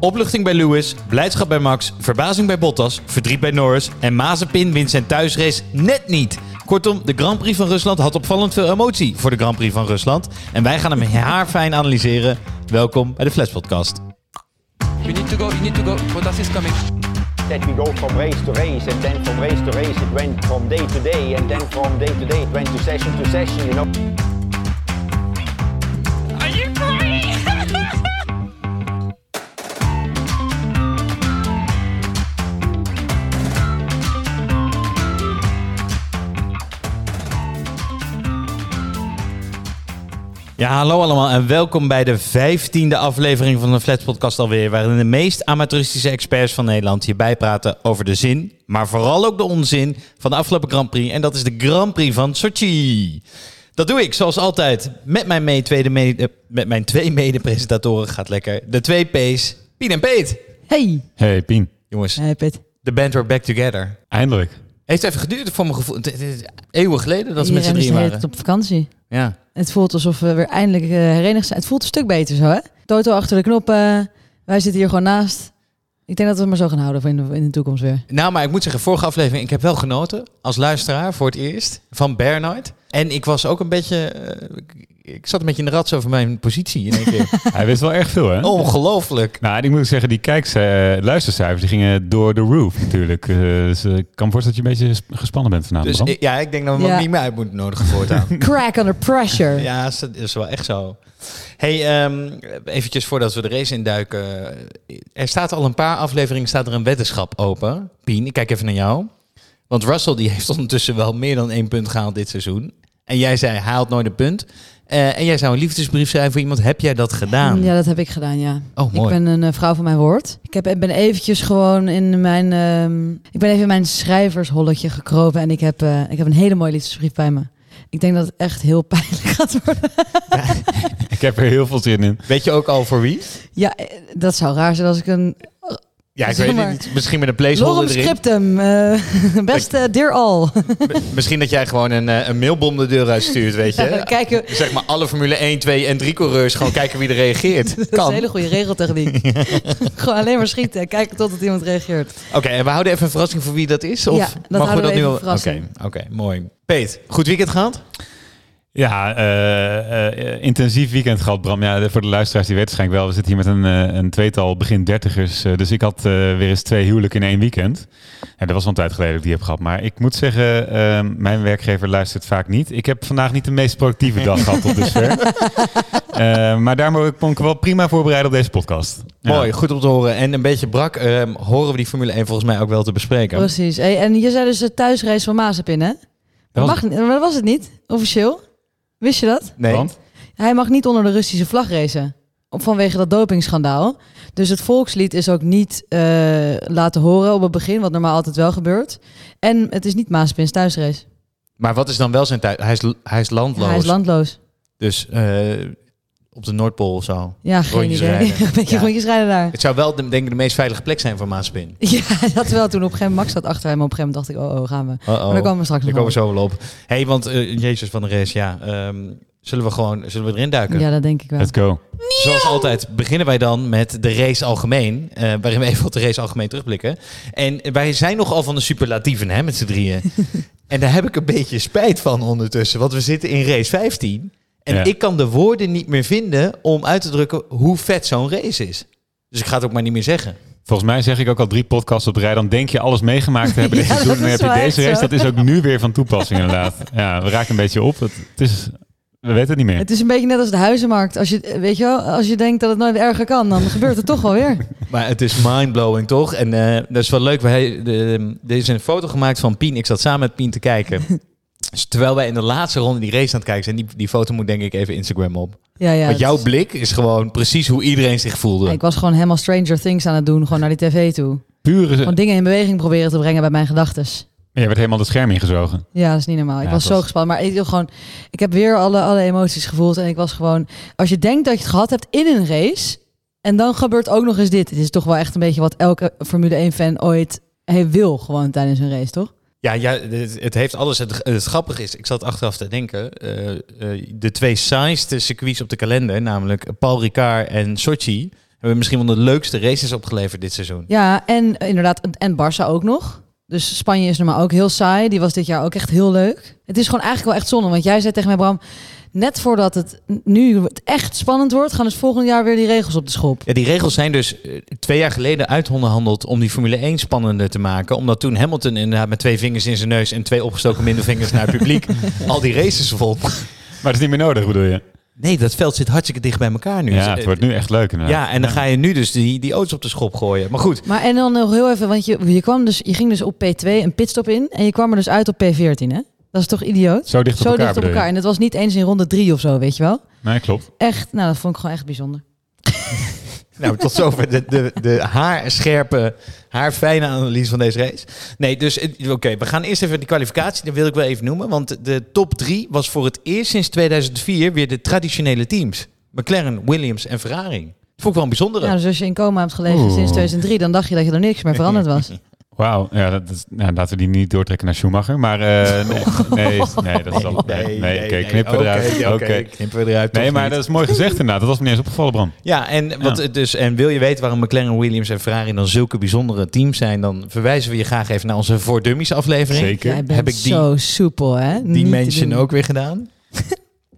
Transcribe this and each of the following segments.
Opluchting bij Lewis, blijdschap bij Max, verbazing bij Bottas, verdriet bij Norris en Mazepin wint zijn thuisrace net niet. Kortom, de Grand Prix van Rusland had opvallend veel emotie voor de Grand Prix van Rusland. En wij gaan hem haarfijn analyseren. Welkom bij de Flash Podcast. You need to go, you need to go. Bottas is coming. that we go from race to race and then from race to race it went from day to day and then from day to day it went to session to session you know Ja, hallo allemaal en welkom bij de vijftiende aflevering van de Flats Podcast alweer. Waarin de meest amateuristische experts van Nederland hier bijpraten over de zin, maar vooral ook de onzin van de afgelopen Grand Prix. En dat is de Grand Prix van Sochi. Dat doe ik zoals altijd met mijn, mee, tweede mede, met mijn twee mede-presentatoren. Gaat lekker. De twee P's, Pien en Peet. Hey. Hey Pien, Jongens, Hey Pit. de band were back together. eindelijk. Heeft even geduurd voor mijn gevoel. Het het eeuwen geleden dat ze met z'n drieën waren. op vakantie. Ja. Het voelt alsof we weer eindelijk eh, herenigd zijn. Het voelt een stuk beter zo, hè? Toto achter de knoppen. Wij zitten hier gewoon naast. Ik denk dat we het maar zo gaan houden voor in de, in de toekomst weer. Nou, maar ik moet zeggen, vorige aflevering, ik heb wel genoten als luisteraar voor het eerst van Bernard. En ik was ook een beetje, eh, ik, zat een beetje in de rats over mijn positie in één keer. Hij wist wel erg veel, hè? Ongelooflijk. Nou, ik moet zeggen, die kijks, eh, luistercijfers die gingen door de roof natuurlijk. Dus eh, ik kan me voorstellen dat je een beetje ges- gespannen bent vanavond. Dus ja, ik denk dat we hem Ja. niet meer uit moeten nodigen voortaan. Crack under pressure. ja, dat is wel echt zo. Hey, ehm, eventjes voordat we de race induiken. Er staat al een paar afleveringen staat er een weddenschap open. Pien, ik kijk even naar jou. Want Russell die heeft ondertussen wel meer dan één punt gehaald dit seizoen. En jij zei, hij haalt nooit een punt. Eh, en jij zou een liefdesbrief schrijven voor iemand. Heb jij dat gedaan? Ja, dat heb ik gedaan, ja. Oh, mooi. Ik ben een eh, vrouw van mijn woord. Ik, heb, ik ben eventjes gewoon in mijn... ehm, ik ben even in mijn schrijversholletje gekropen. En ik heb, eh, ik heb een hele mooie liefdesbrief bij me. Ik denk dat het echt heel pijnlijk gaat worden. Ik heb er heel veel zin in. Weet je ook al voor wie? Ja, dat zou raar zijn als ik een... Ja, ik Zeg weet het niet. Misschien met een placeholder Lorem scriptum. eh beste dear all. Misschien dat jij gewoon een, eh, een mailbom de deur uitstuurt, weet je. Kijken, Zeg maar alle Formule 1, 2 en 3 coureurs gewoon kijken wie er reageert. Dat is Kan. een hele goede regeltechniek. Gewoon alleen maar schieten en kijken totdat iemand reageert. Oké, en we houden even een verrassing voor wie dat is? Of Ja, dat mogen houden we nu even al? een verrassing. Oké, oké, mooi. Peet, goed weekend gehad? Ja, eh, eh, intensief weekend gehad, Bram. Ja, voor de luisteraars die weten waarschijnlijk wel. We zitten hier met een, eh, een tweetal begin dertigers. eh, dus ik had eh, weer eens twee huwelijken in één weekend. Ja, dat was al een tijd geleden dat ik die heb gehad. Maar ik moet zeggen, eh, mijn werkgever luistert vaak niet. Ik heb vandaag niet de meest productieve dag gehad tot dusver. Eh, maar daarom kon ik wel prima voorbereiden op deze podcast. Ja. Mooi, goed om te horen. En een beetje brak ehm, horen we die Formule 1 volgens mij ook wel te bespreken. Precies. Hey, en je zei dus de thuisrace van Mazepin, hè? Dat mag, maar dat was het niet, officieel. Wist je dat? Nee. Want? Hij mag niet onder de Russische vlag racen. Vanwege dat dopingschandaal. Dus het volkslied is ook niet eh, laten horen op het begin, wat normaal altijd wel gebeurt. En het is niet Mazepin's thuisrace. Maar wat is dan wel zijn tijd? Hij is, hij is landloos. hij is landloos. Dus eh, op de Noordpool of zo. Ja, geen Rondjes idee. rijden. Een beetje Ja. rondjes rijden daar. Het zou wel de, denk ik de meest veilige plek zijn voor Maaspin. Ja, dat wel. Toen op een gegeven moment Max zat achter hem. Op een gegeven moment dacht ik, oh, oh gaan we. Maar daar komen we straks Daar nog komen we zo wel op. hey, want eh, Jezus van de race, ja. ehm, zullen we gewoon zullen we erin duiken? Ja, dat denk ik wel. Let's go. Zoals altijd beginnen wij dan met de race algemeen. eh, waarin we even op de race algemeen terugblikken. En wij zijn nogal van de superlatieven hè, met z'n drieën. en daar heb ik een beetje spijt van ondertussen. Want we zitten in race 15. En Ja. ik kan de woorden niet meer vinden om uit te drukken hoe vet zo'n race is. Dus ik ga het ook maar niet meer zeggen. Volgens mij zeg ik ook al drie podcasts op rij. Dan denk je alles meegemaakt te hebben dit Ja, seizoen. dat Dan heb je deze race. zo. Dat is ook nu weer van toepassing inderdaad. Ja, we raken een beetje op. Het, het is, we weten het niet meer. Het is een beetje net als de huizenmarkt. Als je, weet je wel, als je denkt dat het nooit erger kan, dan gebeurt het toch wel weer. Maar het is mindblowing, toch? En eh, dat is wel leuk. Wij, de, er is een foto gemaakt van Pien. Ik zat samen met Pien te kijken. Dus terwijl wij in de laatste ronde die race aan het kijken zijn. Die, die foto moet denk ik even Instagram op. Ja, ja. Want jouw is- blik is gewoon precies hoe iedereen zich voelde. Ik was gewoon helemaal Stranger Things aan het doen, gewoon naar die tv toe. Pure... Gewoon dingen in beweging proberen te brengen bij mijn gedachten. Je werd helemaal het scherm ingezogen. Ja, dat is niet normaal. Ik Ja, was zo gespannen. Maar ik, wil gewoon, ik heb weer alle, alle emoties gevoeld. En ik was gewoon... Als je denkt dat je het gehad hebt in een race... en dan gebeurt ook nog eens dit. Het is toch wel echt een beetje wat elke Formule 1-fan ooit hij wil gewoon tijdens een race, toch? Ja, ja het, heeft alles. Het, het grappige is, ik zat achteraf te denken. eh, eh, de twee saaiste circuits op de kalender, namelijk Paul Ricard en Sochi, Hebben misschien wel de leukste races opgeleverd dit seizoen. Ja, en eh, inderdaad, en Barça ook nog. Dus Spanje is normaal ook heel saai. Die was dit jaar ook echt heel leuk. Het is gewoon eigenlijk wel echt zonde. Want jij zei tegen mij, Bram, net voordat het nu het echt spannend wordt, gaan dus volgend jaar weer die regels op de schop. Ja, die regels zijn dus eh, twee jaar geleden uitonderhandeld om die Formule 1 spannender te maken. Omdat toen Hamilton inderdaad met twee vingers in zijn neus en twee opgestoken middelvingers naar het publiek al die races vond. Maar het is niet meer nodig, bedoel je? Nee, dat veld zit hartstikke dicht bij elkaar nu. Ja, Dus, het eh, wordt nu echt leuk. inderdaad. Ja, en dan ga je nu dus die, die auto's op de schop gooien. Maar goed, Maar en dan nog heel even, want je, je, kwam dus, je ging dus op P2 een pitstop in en je kwam er dus uit op P14, hè? Dat is toch idioot? Zo dicht op Zo elkaar, dicht op bedoel je? elkaar. En het was niet eens in ronde drie of zo, weet je wel? Nee, klopt. Echt, nou, dat vond ik gewoon echt bijzonder. nou tot zover de, de, de haarscherpe, haarfijne analyse van deze race. Nee, dus eh, oké, we gaan eerst even die kwalificatie, dat wil ik wel even noemen. Want de top drie was voor het eerst sinds 2004 weer de traditionele teams. McLaren, Williams en Ferrari. Dat vond ik wel een bijzondere. Ja, dus als je in coma hebt gelegen Oeh. sinds 2003, dan dacht je dat je er niks meer veranderd was. Wauw, ja, dat is, nou, laten we die niet doortrekken naar Schumacher. Maar eh, nee, nee, nee, dat is al... Nee, nee, oké, knippen we eruit. Oké, knippen we eruit. Nee, maar niet. dat is mooi gezegd inderdaad. Dat was me niet eens opgevallen, Bram. Ja, en, wat, Ja. Dus, en wil je weten waarom McLaren, Williams en Ferrari dan zulke bijzondere teams zijn, dan verwijzen we je graag even naar onze Voor Dummies aflevering. Zeker. Jij bent Heb ik die- zo soepel, hè? Niet Die te mention ook weer gedaan.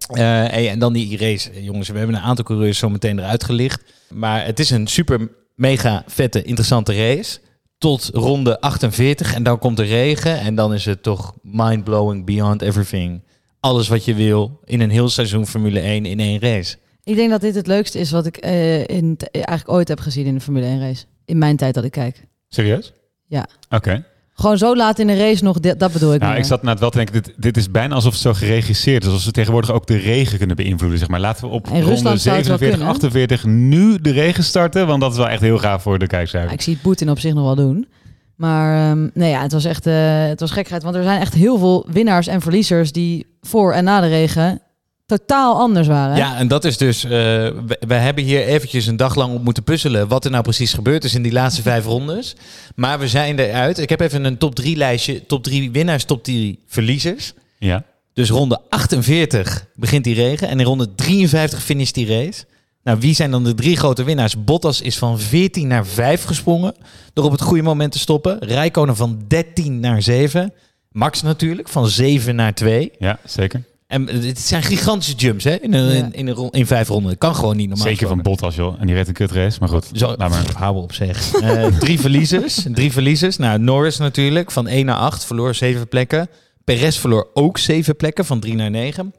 Eh, hey, en dan die race. Jongens, we hebben een aantal coureurs zo meteen eruit gelicht. Maar het is een super mega vette, interessante race. Tot ronde 48 en dan komt de regen. En dan is het toch mind-blowing, beyond everything. Alles wat je wil in een heel seizoen Formule 1 in één race. Ik denk dat dit het leukste is wat ik eh, in, eigenlijk ooit heb gezien in de Formule 1 race. In mijn tijd dat ik kijk. Serieus? Ja. Oké. Gewoon zo laat in de race nog, dit- dat bedoel ik Nou, meer. ik zat net wel te denken, dit, dit is bijna alsof het zo geregisseerd is. Alsof ze tegenwoordig ook de regen kunnen beïnvloeden. Zeg maar. Laten we op ronde Rusland zou het wel 47, kunnen. 48 nu de regen starten. Want dat is wel echt heel gaaf voor de Ja, kijkcijfers. ik zie het Poetin op zich nog wel doen. Maar ehm, nee, ja, het was echt eh, het was gekheid. Want er zijn echt heel veel winnaars en verliezers die voor en na de regen totaal anders waren. Ja, en dat is dus... eh, we, we hebben hier eventjes een dag lang op moeten puzzelen... wat er nou precies gebeurd is in die laatste vijf rondes. Maar we zijn eruit. Ik heb even een top drie lijstje. Top drie winnaars, top drie verliezers. Ja. Dus ronde 48 begint die regen. En in ronde 53 finisht die race. Nou, wie zijn dan de drie grote winnaars? Bottas is van 14 naar 5 gesprongen. Door op het goede moment te stoppen. Rijkonen van 13 naar 7. Max natuurlijk, van 7 naar 2. ja, zeker. En het zijn gigantische jumps hè, in, een, Ja. in, in, een in vijf ronden. Dat kan gewoon niet normaal. Zeker van. Bottas, joh. En die redt een kutrace. Maar goed, Zo, laat maar. houden op zeg. Eh, drie verliezers. Drie verliezers. Nou, Norris natuurlijk. Van 1 naar 8. Verloor zeven plekken. Perez verloor ook zeven plekken. Van 3 naar 9.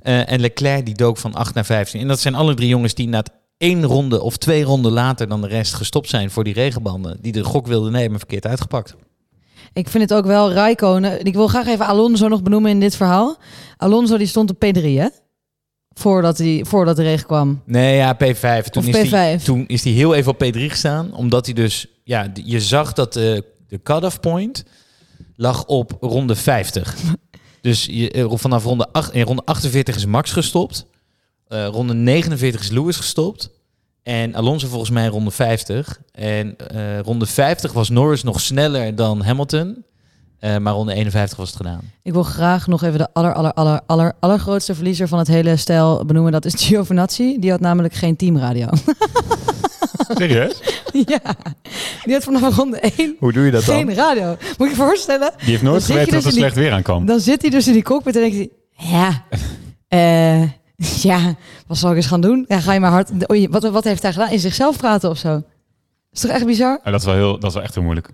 Eh, en Leclerc die dook van 8 naar 15. En dat zijn alle drie jongens die na het één ronde of twee ronden later dan de rest gestopt zijn voor die regenbanden. Die de gok wilden nemen, verkeerd uitgepakt. Ik vind het ook wel Rijkonen. Ik wil graag even Alonso nog benoemen in dit verhaal. Alonso die stond op P3, hè? Voordat, hij, voordat de regen kwam. Nee, ja, P5. Toen, is P5. Die, toen is hij heel even op P3 gestaan. Omdat hij dus... Ja, je zag dat de, de cut-off point lag op ronde 50. dus je, eh, vanaf ronde, acht, in ronde 48 is Max gestopt. Eh, ronde 49 is Lewis gestopt. En Alonso volgens mij ronde 50. En eh, ronde 50 was Norris nog sneller dan Hamilton. Eh, maar ronde 51 was het gedaan. Ik wil graag nog even de aller, aller, aller, aller, allergrootste verliezer van het hele stijl benoemen. Dat is Giovinazzi. Die had namelijk geen teamradio. Serieus? ja, die had vanaf ronde 1 Hoe doe je dat geen radio. Moet je je voorstellen? Die heeft nooit Dan geweten dat dus er in die- slecht weer aankwam. Dan zit hij dus in die cockpit en denkt hij... Ja, eh, ja, wat zal ik eens gaan doen? Ja, ga je maar hard... Oei, wat, wat heeft hij gedaan? In zichzelf praten of zo? Is toch echt bizar? Ja, dat, is wel heel, dat is wel echt heel moeilijk.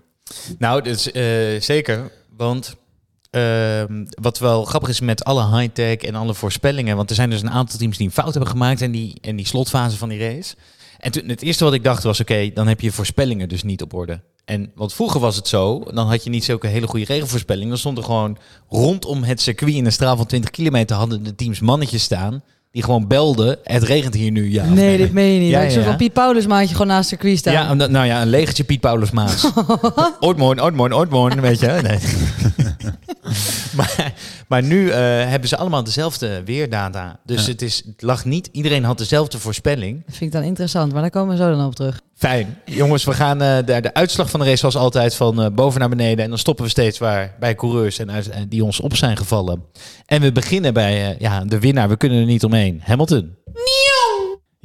Nou, dus, eh, zeker. Want ehm, wat wel grappig is met alle high-tech en alle voorspellingen... want er zijn dus een aantal teams die een fout hebben gemaakt... in die, in die slotfase van die race. En toen, het eerste wat ik dacht was... oké, dan heb je je voorspellingen dus niet op orde. En want vroeger was het zo... dan had je niet zulke hele goede regenvoorspelling. Dan stond er gewoon rondom het circuit... in een straal van 20 kilometer... hadden de teams mannetjes staan... die gewoon belden... het regent hier nu, ja. Nee, dit meen je niet. Ja, Ja, van Piet Paulus maatje gewoon naast het circuit staan. Ja, nou ja, een legertje Piet Paulus Maas. Oudmoorn, Oudmoorn, Oudmoorn, weet je. Nee. maar, maar nu eh, hebben ze allemaal dezelfde weerdata. Dus Ja. het, is, het lag niet, iedereen had dezelfde voorspelling. Dat vind ik dan interessant, maar daar komen we zo dan op terug. Fijn. Jongens, we gaan eh, de, de uitslag van de race was altijd van eh, boven naar beneden. En dan stoppen we steeds waar bij coureurs en, uit- die ons op zijn gevallen. En we beginnen bij eh, ja, de winnaar. We kunnen er niet omheen. Hamilton.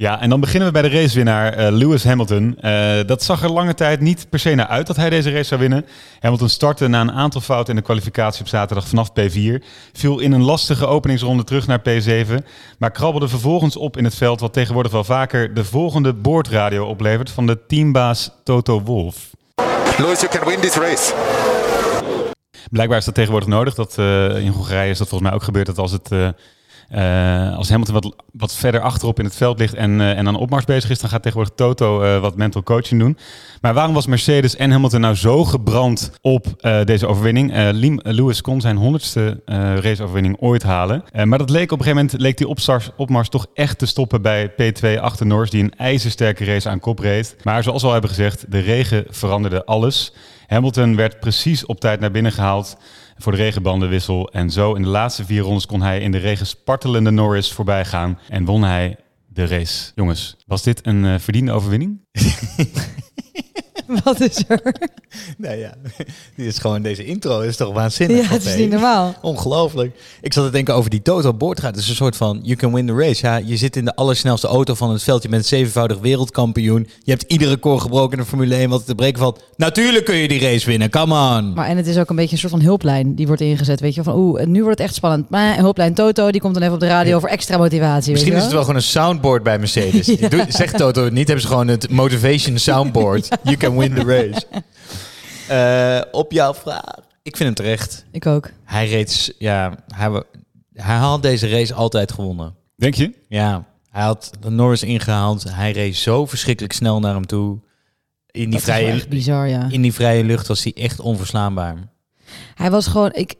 Ja, en dan beginnen we bij de racewinnaar eh, Lewis Hamilton. Eh, dat zag er lange tijd niet per se naar uit dat hij deze race zou winnen. Hamilton startte na een aantal fouten in de kwalificatie op zaterdag vanaf P4. Viel in een lastige openingsronde terug naar P7. Maar krabbelde vervolgens op in het veld wat tegenwoordig wel vaker de volgende boordradio oplevert van de teambaas Toto Wolff. Lewis, you can win this race. Blijkbaar is dat tegenwoordig nodig. Dat, eh, in Hongarije is dat volgens mij ook gebeurd. Dat als, het, eh, als Hamilton wat, wat verder achterop in het veld ligt en, eh, en aan opmars bezig is, dan gaat tegenwoordig Toto eh, wat mental coaching doen. Maar waarom was Mercedes en Hamilton nou zo gebrand op deze overwinning? Lewis kon zijn honderdste raceoverwinning ooit halen. Maar dat leek op een gegeven moment leek die opstars, opmars toch echt te stoppen bij P2 achter Norris, die een ijzersterke race aan kop reed. Maar zoals we al hebben gezegd, de regen veranderde alles. Hamilton werd precies op tijd naar binnen gehaald voor de regenbandenwissel. En zo in de laatste vier rondes kon hij in de regen spartelende Norris voorbij gaan en won hij de race. Jongens, was dit een eh, verdiende overwinning? Wat is er? Nou ja, dit is gewoon, deze intro is toch waanzinnig. Ja, het is niet normaal. Ongelooflijk. Ik zat te denken over die Toto boordgaat. Het is een soort van, you can win the race. Ja, je zit in de allersnelste auto van het veld. Je bent zevenvoudig wereldkampioen. Je hebt iedere record gebroken in de Formule 1 wat te breken valt. Natuurlijk kun je die race winnen, come on. Maar en het is ook een beetje een soort van hulplijn die wordt ingezet. Weet je van, oeh, nu wordt het echt spannend. Maar hulplijn Toto, die komt dan even op de radio voor extra motivatie. Misschien is het wel gewoon een soundboard bij Mercedes. Doe- Zegt Toto het niet, hebben ze gewoon het motivation soundboard. You can win the race. Eh, op jouw vraag. Ik vind hem terecht. Ik ook. Hij reed, ja, hij, had deze race altijd gewonnen. Denk je? Ja, hij had de Norris ingehaald. Hij reed zo verschrikkelijk snel naar hem toe. In die, Dat vrije, echt bizar, ja. in die vrije lucht was hij echt onverslaanbaar. Hij was gewoon, ik,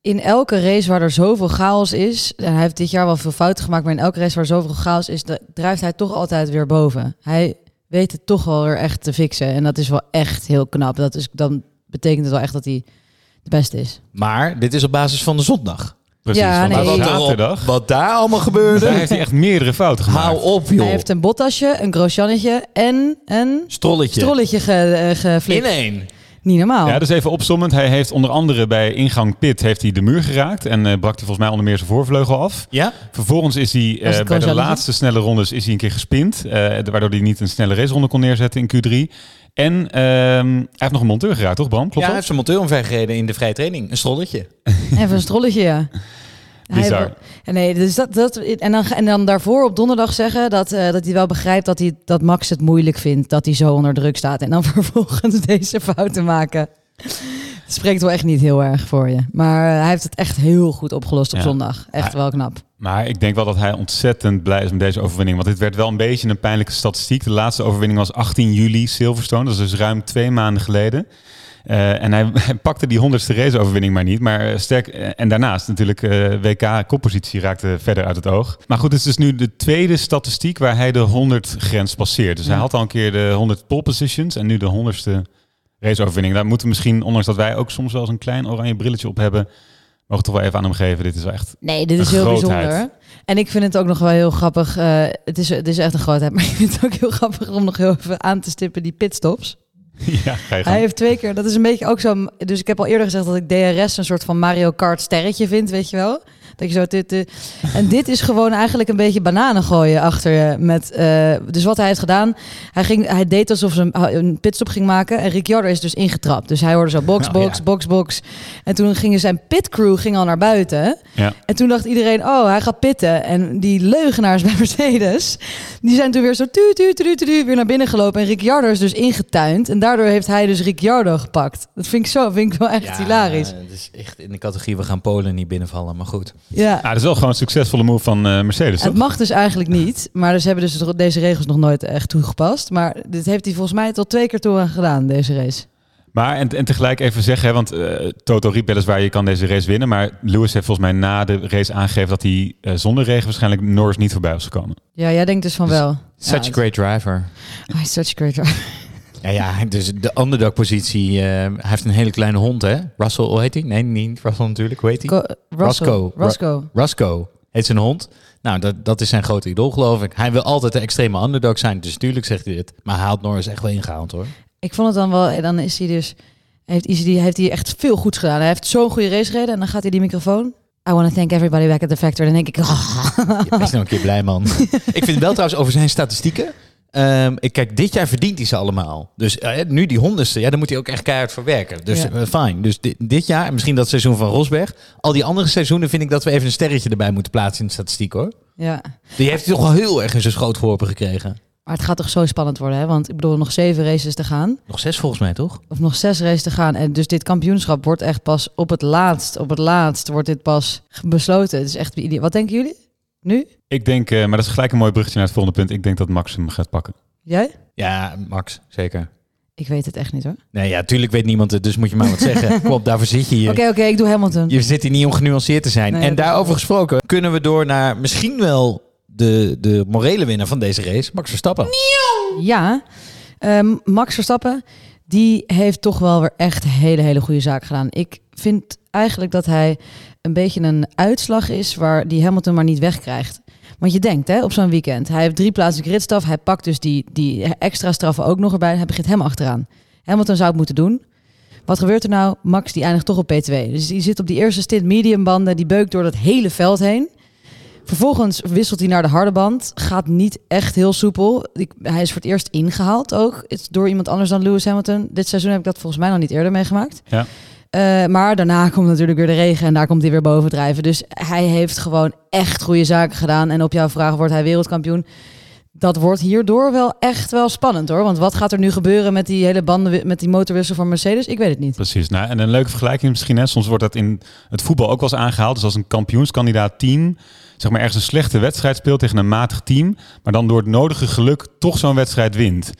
in elke race waar er zoveel chaos is, en hij heeft dit jaar wel veel fouten gemaakt, maar in elke race waar zoveel chaos is, drijft hij toch altijd weer boven. Hij weet het toch wel weer echt te fixen. En dat is wel echt heel knap. Dat is, dan betekent het wel echt dat hij de beste is. Maar dit is op basis van de zondag. Precies. Ja, nee. wat, zaterdag, wat daar allemaal gebeurde, daar heeft hij echt meerdere fouten gemaakt. hou op joh. Hij heeft een bottasje, een Grosjeannetje en een Strolletje. strolletje ge, eh, In geflikt. één. Niet normaal. Ja, dus even opzommend. Hij heeft onder andere bij ingang pit heeft hij de muur geraakt en eh, brak hij volgens mij onder meer zijn voorvleugel af. Ja? Vervolgens is hij eh, bij de laatste snelle rondes is hij een keer gespind, eh, waardoor hij niet een snelle raceronde kon neerzetten in Q3. En ehm, hij heeft nog een monteur geraakt, toch Bram? ja, Klopt hij dat? heeft zijn monteur omvergereden in de vrije training. Een strolletje. Even een strolletje, ja. Hij Bizar. en nee, dus dat, dat, en, dan, en dan daarvoor op donderdag zeggen dat, eh, dat hij wel begrijpt dat, hij, dat Max het moeilijk vindt dat hij zo onder druk staat. En dan vervolgens deze fouten maken. Het spreekt wel echt niet heel erg voor je. Maar eh, hij heeft het echt heel goed opgelost op Ja. zondag. Echt Ja. wel knap. Maar ik denk wel dat hij ontzettend blij is met deze overwinning. Want dit werd wel een beetje een pijnlijke statistiek. De laatste overwinning was 18 juli Silverstone. Dat is dus ruim twee maanden geleden. Eh, en hij, hij pakte die honderdste raceoverwinning maar niet. Maar eh, sterk, eh, en daarnaast natuurlijk WK-koppositie raakte verder uit het oog. Maar goed, het is dus nu de tweede statistiek waar hij de 100-grens passeert. Dus hij had al een keer de 100 pole positions en nu de 100ste raceoverwinning. Daar moeten we misschien, ondanks dat wij ook soms wel eens een klein oranje brilletje op hebben, mogen toch wel even aan hem geven. Dit is wel echt Nee, dit is heel grootheid. bijzonder. En ik vind het ook nog wel heel grappig. het, is, het is echt een grootheid. Maar ik vind het ook heel grappig om nog heel even aan te stippen die pitstops. ja. Hij heeft twee keer, dat is een beetje ook zo. Dus ik heb al eerder gezegd dat ik DRS een soort van Mario Kart sterretje vind, weet je wel. Dat je zo dit, dit- En dit is gewoon eigenlijk een beetje bananen gooien achter je. Met, eh, dus wat hij heeft gedaan, hij, ging, hij deed alsof ze een, een pitstop ging maken. En Ricciardo is dus ingetrapt. Dus hij hoorde zo box, Oh, box, ja. box, box. En toen gingen zijn pitcrew ging al naar buiten. Ja. En toen dacht iedereen, oh, hij gaat pitten. En die leugenaars bij Mercedes, die zijn toen weer zo tu, tu, tu, tu, tu, weer naar binnen gelopen. En Ricciardo is dus ingetuind. En daardoor heeft hij dus Ricciardo gepakt. Dat vind ik zo, vind ik wel echt hilarisch. Het is echt in de categorie, we gaan Polen niet binnenvallen. Maar goed. Ja. Ah, dat is wel gewoon een succesvolle move van eh, Mercedes, toch? Het mag dus eigenlijk niet, maar dus hebben dus deze regels nog nooit echt toegepast. Maar dit heeft hij volgens mij tot twee keer toe aan gedaan, deze race. Maar en, en tegelijk even zeggen, hè, want eh, Toto riep weliswaar je kan deze race winnen. Maar Lewis heeft volgens mij na de race aangegeven dat hij eh, zonder regen waarschijnlijk Norris niet voorbij was gekomen. Ja, jij denkt dus van Dus wel. Such Ja, a great driver. Is such a great driver. Ja, ja, dus de underdog-positie. eh, hij heeft een hele kleine hond, hè? Russell, hoe heet hij? Nee, niet Russell natuurlijk. Hoe heet hij? Co- Roscoe. Roscoe. Roscoe heet zijn hond. Nou, dat, dat is zijn grote idool, geloof ik. Hij wil altijd de extreme underdog zijn. Dus tuurlijk zegt hij dit. Maar hij had Norris echt wel ingehaald, hoor. Ik vond het dan wel, en dan is hij dus, heeft, is hij, heeft hij echt veel goeds gedaan. Hij heeft zo'n goede race gereden en dan gaat hij die microfoon. I want to thank everybody back at the factory. Dan denk ik, ah. Ja, wees nou een keer blij, man. ik vind wel trouwens over zijn statistieken. Ehm, ik kijk, dit jaar verdient hij ze allemaal. Dus eh, nu die honderdste, ja, daar moet hij ook echt keihard voor werken. Dus Ja. eh, fijn. Dus dit, dit jaar, en misschien dat seizoen van Rosberg. Al die andere seizoenen vind ik dat we even een sterretje erbij moeten plaatsen in de statistiek, hoor. ja. Die heeft hij toch wel heel erg in zijn schoot geworpen gekregen. Maar het gaat toch zo spannend worden, hè? Want ik bedoel, nog zeven races te gaan. Nog zes volgens mij, toch? Of nog zes races te gaan. En dus dit kampioenschap wordt echt pas op het laatst, op het laatst wordt dit pas besloten. Het is echt, wat denken jullie? Nu? Ik denk, eh, maar dat is gelijk een mooi bruggetje naar het volgende punt. Ik denk dat Max hem gaat pakken. Jij? Ja, Max, zeker. Ik weet het echt niet hoor. Nee, ja, tuurlijk weet niemand het, dus moet je maar wat zeggen. Kom op, daarvoor zit je hier. Oké, oké, ik doe Hamilton. Je zit hier niet om genuanceerd te zijn. Nee, en daarover gesproken kunnen we door naar misschien wel de, de morele winnaar van deze race, Max Verstappen. Ja, ehm, Max Verstappen, die heeft toch wel weer echt hele, hele goede zaak gedaan. Ik vind eigenlijk dat hij een beetje een uitslag is waar die Hamilton maar niet wegkrijgt. Want je denkt, hè, op zo'n weekend, hij heeft drie plaatsen gridstaf, hij pakt dus die, die extra straffen ook nog erbij, hij begint hem achteraan. Hamilton zou het moeten doen. Wat gebeurt er nou? Max die eindigt toch op P2. Dus die zit op die eerste stint mediumbanden, die beukt door dat hele veld heen. Vervolgens wisselt hij naar de harde band. Gaat niet echt heel soepel. Ik, hij is voor het eerst ingehaald ook. Door iemand anders dan Lewis Hamilton. Dit seizoen heb ik dat volgens mij nog niet eerder meegemaakt. Ja. Eh, maar daarna komt natuurlijk weer de regen en daar komt hij weer bovendrijven. Dus hij heeft gewoon echt goede zaken gedaan. En op jouw vraag wordt hij wereldkampioen. Dat wordt hierdoor wel echt wel spannend hoor. Want wat gaat er nu gebeuren met die hele banden, met die motorwissel van Mercedes? Ik weet het niet. Precies. Nou, en een leuke vergelijking misschien. Soms wordt dat in het voetbal ook wel eens aangehaald. Dus als een kampioenskandidaat team zeg maar ergens een slechte wedstrijd speelt tegen een matig team, maar dan door het nodige geluk toch zo'n wedstrijd wint.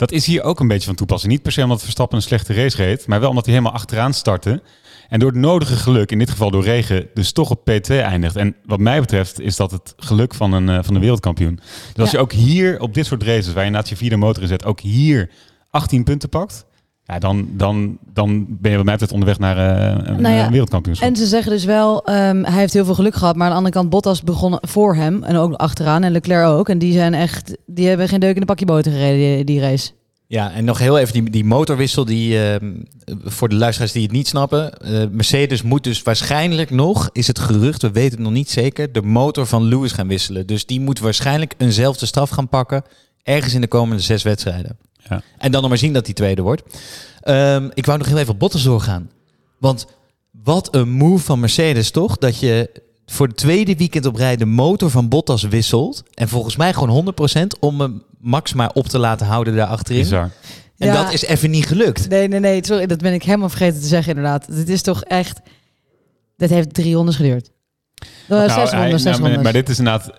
Dat is hier ook een beetje van toepassing. Niet per se omdat Verstappen een slechte race reed, maar wel omdat hij helemaal achteraan startte. En door het nodige geluk, in dit geval door regen, dus toch op P2 eindigt. En wat mij betreft is dat het geluk van een, eh, van de wereldkampioen. Dus als je ook hier op dit soort races, waar je naast je vierde motor in zet, ook hier 18 punten pakt. Ja, dan, dan, dan ben je wat mij betreft onderweg naar eh, een, Nou ja, een wereldkampioenschap. En ze zeggen dus wel, ehm, hij heeft heel veel geluk gehad. Maar aan de andere kant, Bottas begon voor hem. En ook achteraan. En Leclerc ook. En die zijn echt, die hebben geen deuk in de pakje boter gereden, die, die race. Ja, en nog heel even die, die motorwissel, die, ehm, voor de luisteraars die het niet snappen. eh, Mercedes moet dus waarschijnlijk nog, is het gerucht, we weten het nog niet zeker, de motor van Lewis gaan wisselen. Dus die moet waarschijnlijk eenzelfde straf gaan pakken, ergens in de komende zes wedstrijden. Ja. En dan nog maar zien dat hij tweede wordt. Ehm, ik wou nog heel even op Bottas doorgaan. Want wat een move van Mercedes toch, dat je voor het tweede weekend op rij de motor van Bottas wisselt. En volgens mij gewoon 100% om hem Max maar op te laten houden daar achterin. Bizar. En Ja. dat is even niet gelukt. Nee, nee, nee. Sorry, dat ben ik helemaal vergeten te zeggen inderdaad. Dit is toch echt... Dit heeft drie rondes geduurd. Uh, Nou, zes rondes, nou, maar, rondes. maar dit is inderdaad...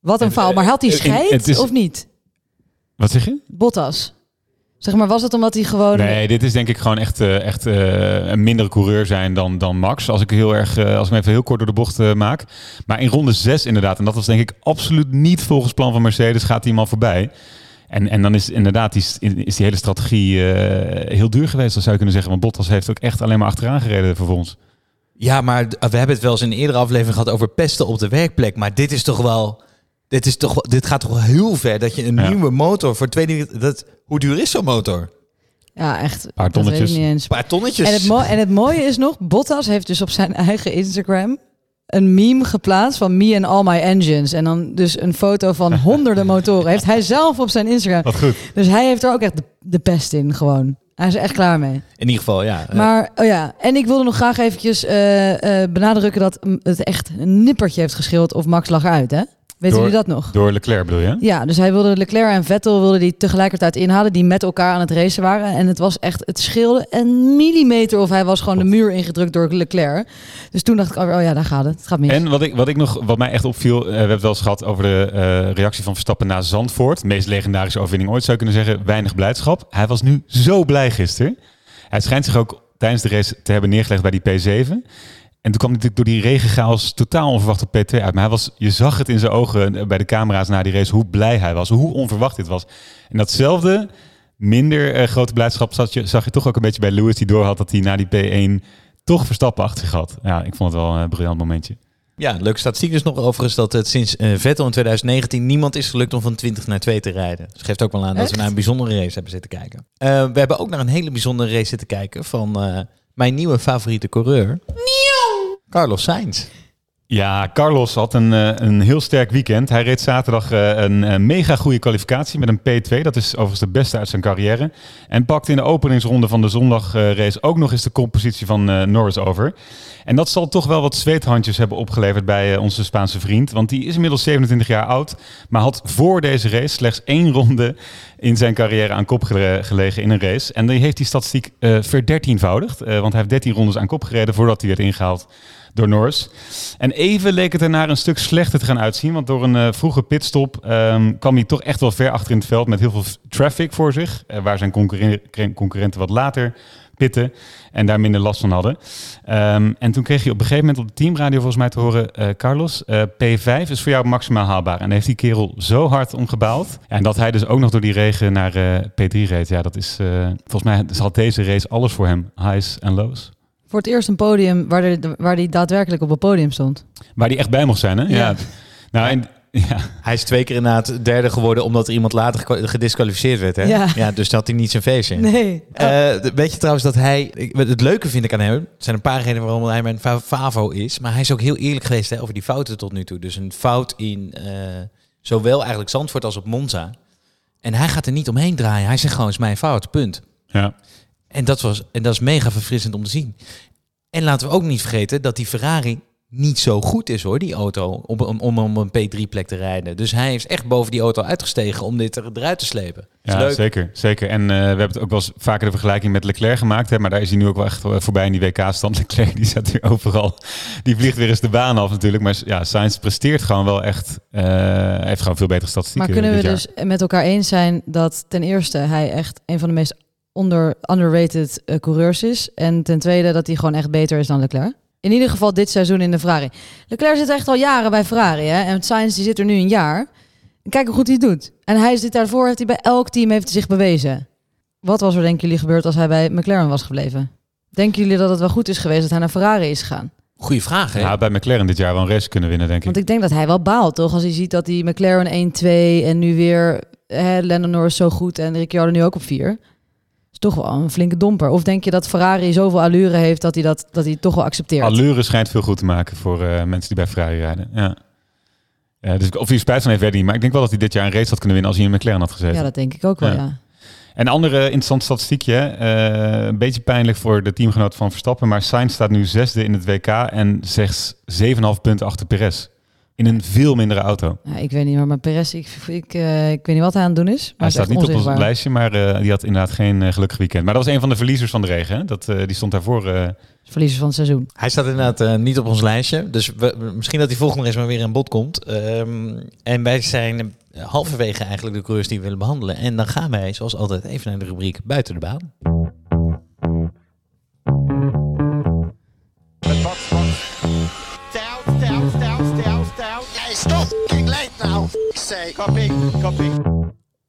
Wat een het- fout. Maar had hij scheid het is- of niet? Wat zeg je? Bottas. Zeg maar, was het omdat hij gewoon... Nee, dit is denk ik gewoon echt, eh, echt eh, een mindere coureur zijn dan, dan Max. Als ik, heel erg, eh, als ik hem even heel kort door de bocht eh, maak. Maar in ronde 6 inderdaad, en dat was denk ik absoluut niet volgens plan van Mercedes, gaat die man voorbij. En, en dan is inderdaad die, is die hele strategie eh, heel duur geweest, dat zou je kunnen zeggen. Want Bottas heeft ook echt alleen maar achteraan gereden vervolgens. Ja, maar we hebben het wel eens in een eerdere aflevering gehad over pesten op de werkplek. Maar dit is toch wel. Dit, is toch, dit gaat toch wel heel ver dat je een Ja. nieuwe motor voor tweede. Dat, hoe duur is zo'n motor? Ja, echt. paar tonnetjes. Een paar tonnetjes. En het, mo- en het mooie is nog, Bottas heeft dus op zijn eigen Instagram een meme geplaatst van me and all my engines. En dan dus een foto van honderden motoren. Heeft hij zelf op zijn Instagram. Wat goed. Dus hij heeft er ook echt de, de pest in gewoon. Hij is er echt klaar mee. In ieder geval, ja. Maar, oh ja, en ik wilde nog graag eventjes eh, eh, benadrukken dat het echt een nippertje heeft geschild of Max lag eruit, hè? Weten jullie dat nog? Door Leclerc bedoel je? Ja, dus hij wilde Leclerc en Vettel wilde die tegelijkertijd inhalen, die met elkaar aan het racen waren. En het was echt, het scheelde een millimeter of hij was gewoon de muur ingedrukt door Leclerc. Dus toen dacht ik alweer, oh ja, daar gaat het. Het gaat mis. En wat, ik, wat, ik nog, wat mij echt opviel, eh, we hebben het wel eens gehad over de eh, reactie van Verstappen na Zandvoort. De meest legendarische overwinning ooit zou je kunnen zeggen, weinig blijdschap. Hij was nu zo blij gisteren. Hij schijnt zich ook tijdens de race te hebben neergelegd bij die P7. En toen kwam hij natuurlijk door die regenchaos totaal onverwacht op P2 uit. Maar hij was, je zag het in zijn ogen eh, bij de camera's na die race, hoe blij hij was, hoe onverwacht dit was. En datzelfde, minder eh, grote blijdschap zag je, zag je toch ook een beetje bij Lewis, die doorhad dat hij na die P1 toch Verstappen achter zich had. Ja, ik vond het wel een briljant momentje. ja, leuke statistiek is nog overigens dat het sinds eh, Vettel in 2019 niemand is gelukt om van 20 naar 2 te rijden. Dus geeft ook wel aan dat we naar een bijzondere race hebben zitten kijken. Eh, we hebben ook naar een hele bijzondere race zitten kijken van eh, mijn nieuwe favoriete coureur. Carlos Sainz. Ja, Carlos had een, eh, een heel sterk weekend. Hij reed zaterdag eh, een eh, mega goede kwalificatie met een P2. Dat is overigens de beste uit zijn carrière. En pakte in de openingsronde van de zondagrace ook nog eens de koppositie van Norris over. En dat zal toch wel wat zweethandjes hebben opgeleverd bij onze Spaanse vriend. Want die is inmiddels 27 jaar oud. Maar had voor deze race slechts één ronde in zijn carrière aan kop gele- gelegen in een race. En die heeft die statistiek eh verdertienvoudigd. Eh, want hij heeft 13 rondes aan kop gereden voordat hij werd ingehaald door Norris. En even leek het ernaar een stuk slechter te gaan uitzien. Want door een eh, vroege pitstop ehm, kwam hij toch echt wel ver achter in het veld met heel veel traffic voor zich. eh, waar zijn concurren- concurrenten wat later pitten en daar minder last van hadden. Ehm, en toen kreeg je op een gegeven moment op de teamradio volgens mij te horen... eh, Carlos, eh, P5 is voor jou maximaal haalbaar. En heeft die kerel zo hard om gebaald. Ja, en dat hij dus ook nog door die regen naar eh, P3 reed. Ja, dat is... volgens mij had deze race alles voor hem. Highs en lows. Voor het eerst een podium waar hij waar die daadwerkelijk op het podium stond. Waar die echt bij mocht zijn, hè? Ja. Ja. Nou, en, ja. Hij is twee keer inderdaad derde geworden omdat er iemand later gedisqualificeerd werd. Hè? Ja. dus had hij niet zijn feestje. Nee. Eh, weet je trouwens dat hij... Het leuke vind ik aan hem... Er zijn een paar redenen waarom hij mijn fa- favo is. Maar hij is ook heel eerlijk geweest hè, over die fouten tot nu toe. Dus een fout in eh, zowel eigenlijk Zandvoort als op Monza. En hij gaat er niet omheen draaien. Hij zegt gewoon, het is mijn fout, punt. ja. En dat, was, en dat is mega verfrissend om te zien. En laten we ook niet vergeten dat die Ferrari niet zo goed is hoor, die auto, om, om, om een P3-plek te rijden. Dus hij is echt boven die auto uitgestegen om dit er, eruit te slepen. Ja, leuk. zeker. zeker. En eh, we hebben het ook wel eens vaker de vergelijking met Leclerc gemaakt. Hè, maar daar is hij nu ook wel echt eh, voorbij in die WK-stand. Leclerc die zat weer overal. Die vliegt weer eens de baan af natuurlijk. Maar ja, Sainz presteert gewoon wel echt. eh, hij heeft gewoon veel betere Maar statistieken kunnen we jaar. dus met elkaar eens zijn dat ten eerste hij echt een van de meest onder, underrated eh, coureurs is. En ten tweede dat hij gewoon echt beter is dan Leclerc. In ieder geval dit seizoen in de Ferrari. Leclerc zit echt al jaren bij Ferrari. Hè? En Sainz die zit er nu een jaar. En kijk hoe goed hij het doet. En hij zit daarvoor, heeft hij bij elk team heeft hij zich bewezen. Wat was er denken jullie gebeurd als hij bij McLaren was gebleven? Denken jullie dat het wel goed is geweest dat hij naar Ferrari is gegaan? Goeie vraag hè? Ja, bij McLaren dit jaar wel een race kunnen winnen, denk ik. Want ik denk dat hij wel baalt, toch? Als hij ziet dat die McLaren 1-2 en nu weer hè, Lennon Norris zo goed en Ricciardo nu ook op 4. Toch wel een flinke domper. Of denk je dat Ferrari zoveel allure heeft dat hij dat, dat hij toch wel accepteert? Allure schijnt veel goed te maken voor eh, mensen die bij Ferrari rijden. Ja. Ja, dus of hij spijt van heeft, weet ik niet. Maar ik denk wel dat hij dit jaar een race had kunnen winnen als hij in McLaren had gezeten. Ja, dat denk ik ook wel, Ja. ja. En een andere interessant statistiekje. Eh, een beetje pijnlijk voor de teamgenoot van Verstappen. Maar Sainz staat nu zesde in het WK en slechts 7,5 punten achter Perez. In een veel mindere auto. Ja, ik weet niet, maar Perez, ik, ik, eh, ik weet niet wat hij aan het doen is. Maar Hij is staat niet op ons lijstje, maar eh, die had inderdaad geen eh, gelukkig weekend. Maar dat was een van de verliezers van de regen. Hè? Dat, eh, die stond daarvoor. eh, Verliezers van het seizoen. Hij staat inderdaad niet op ons lijstje. Dus we, misschien dat hij volgende race maar weer aan bod komt. Ehm, en wij zijn halverwege eigenlijk de coureurs die we willen behandelen. En dan gaan wij, zoals altijd, even naar de rubriek buiten de baan. Say. Copy, copy.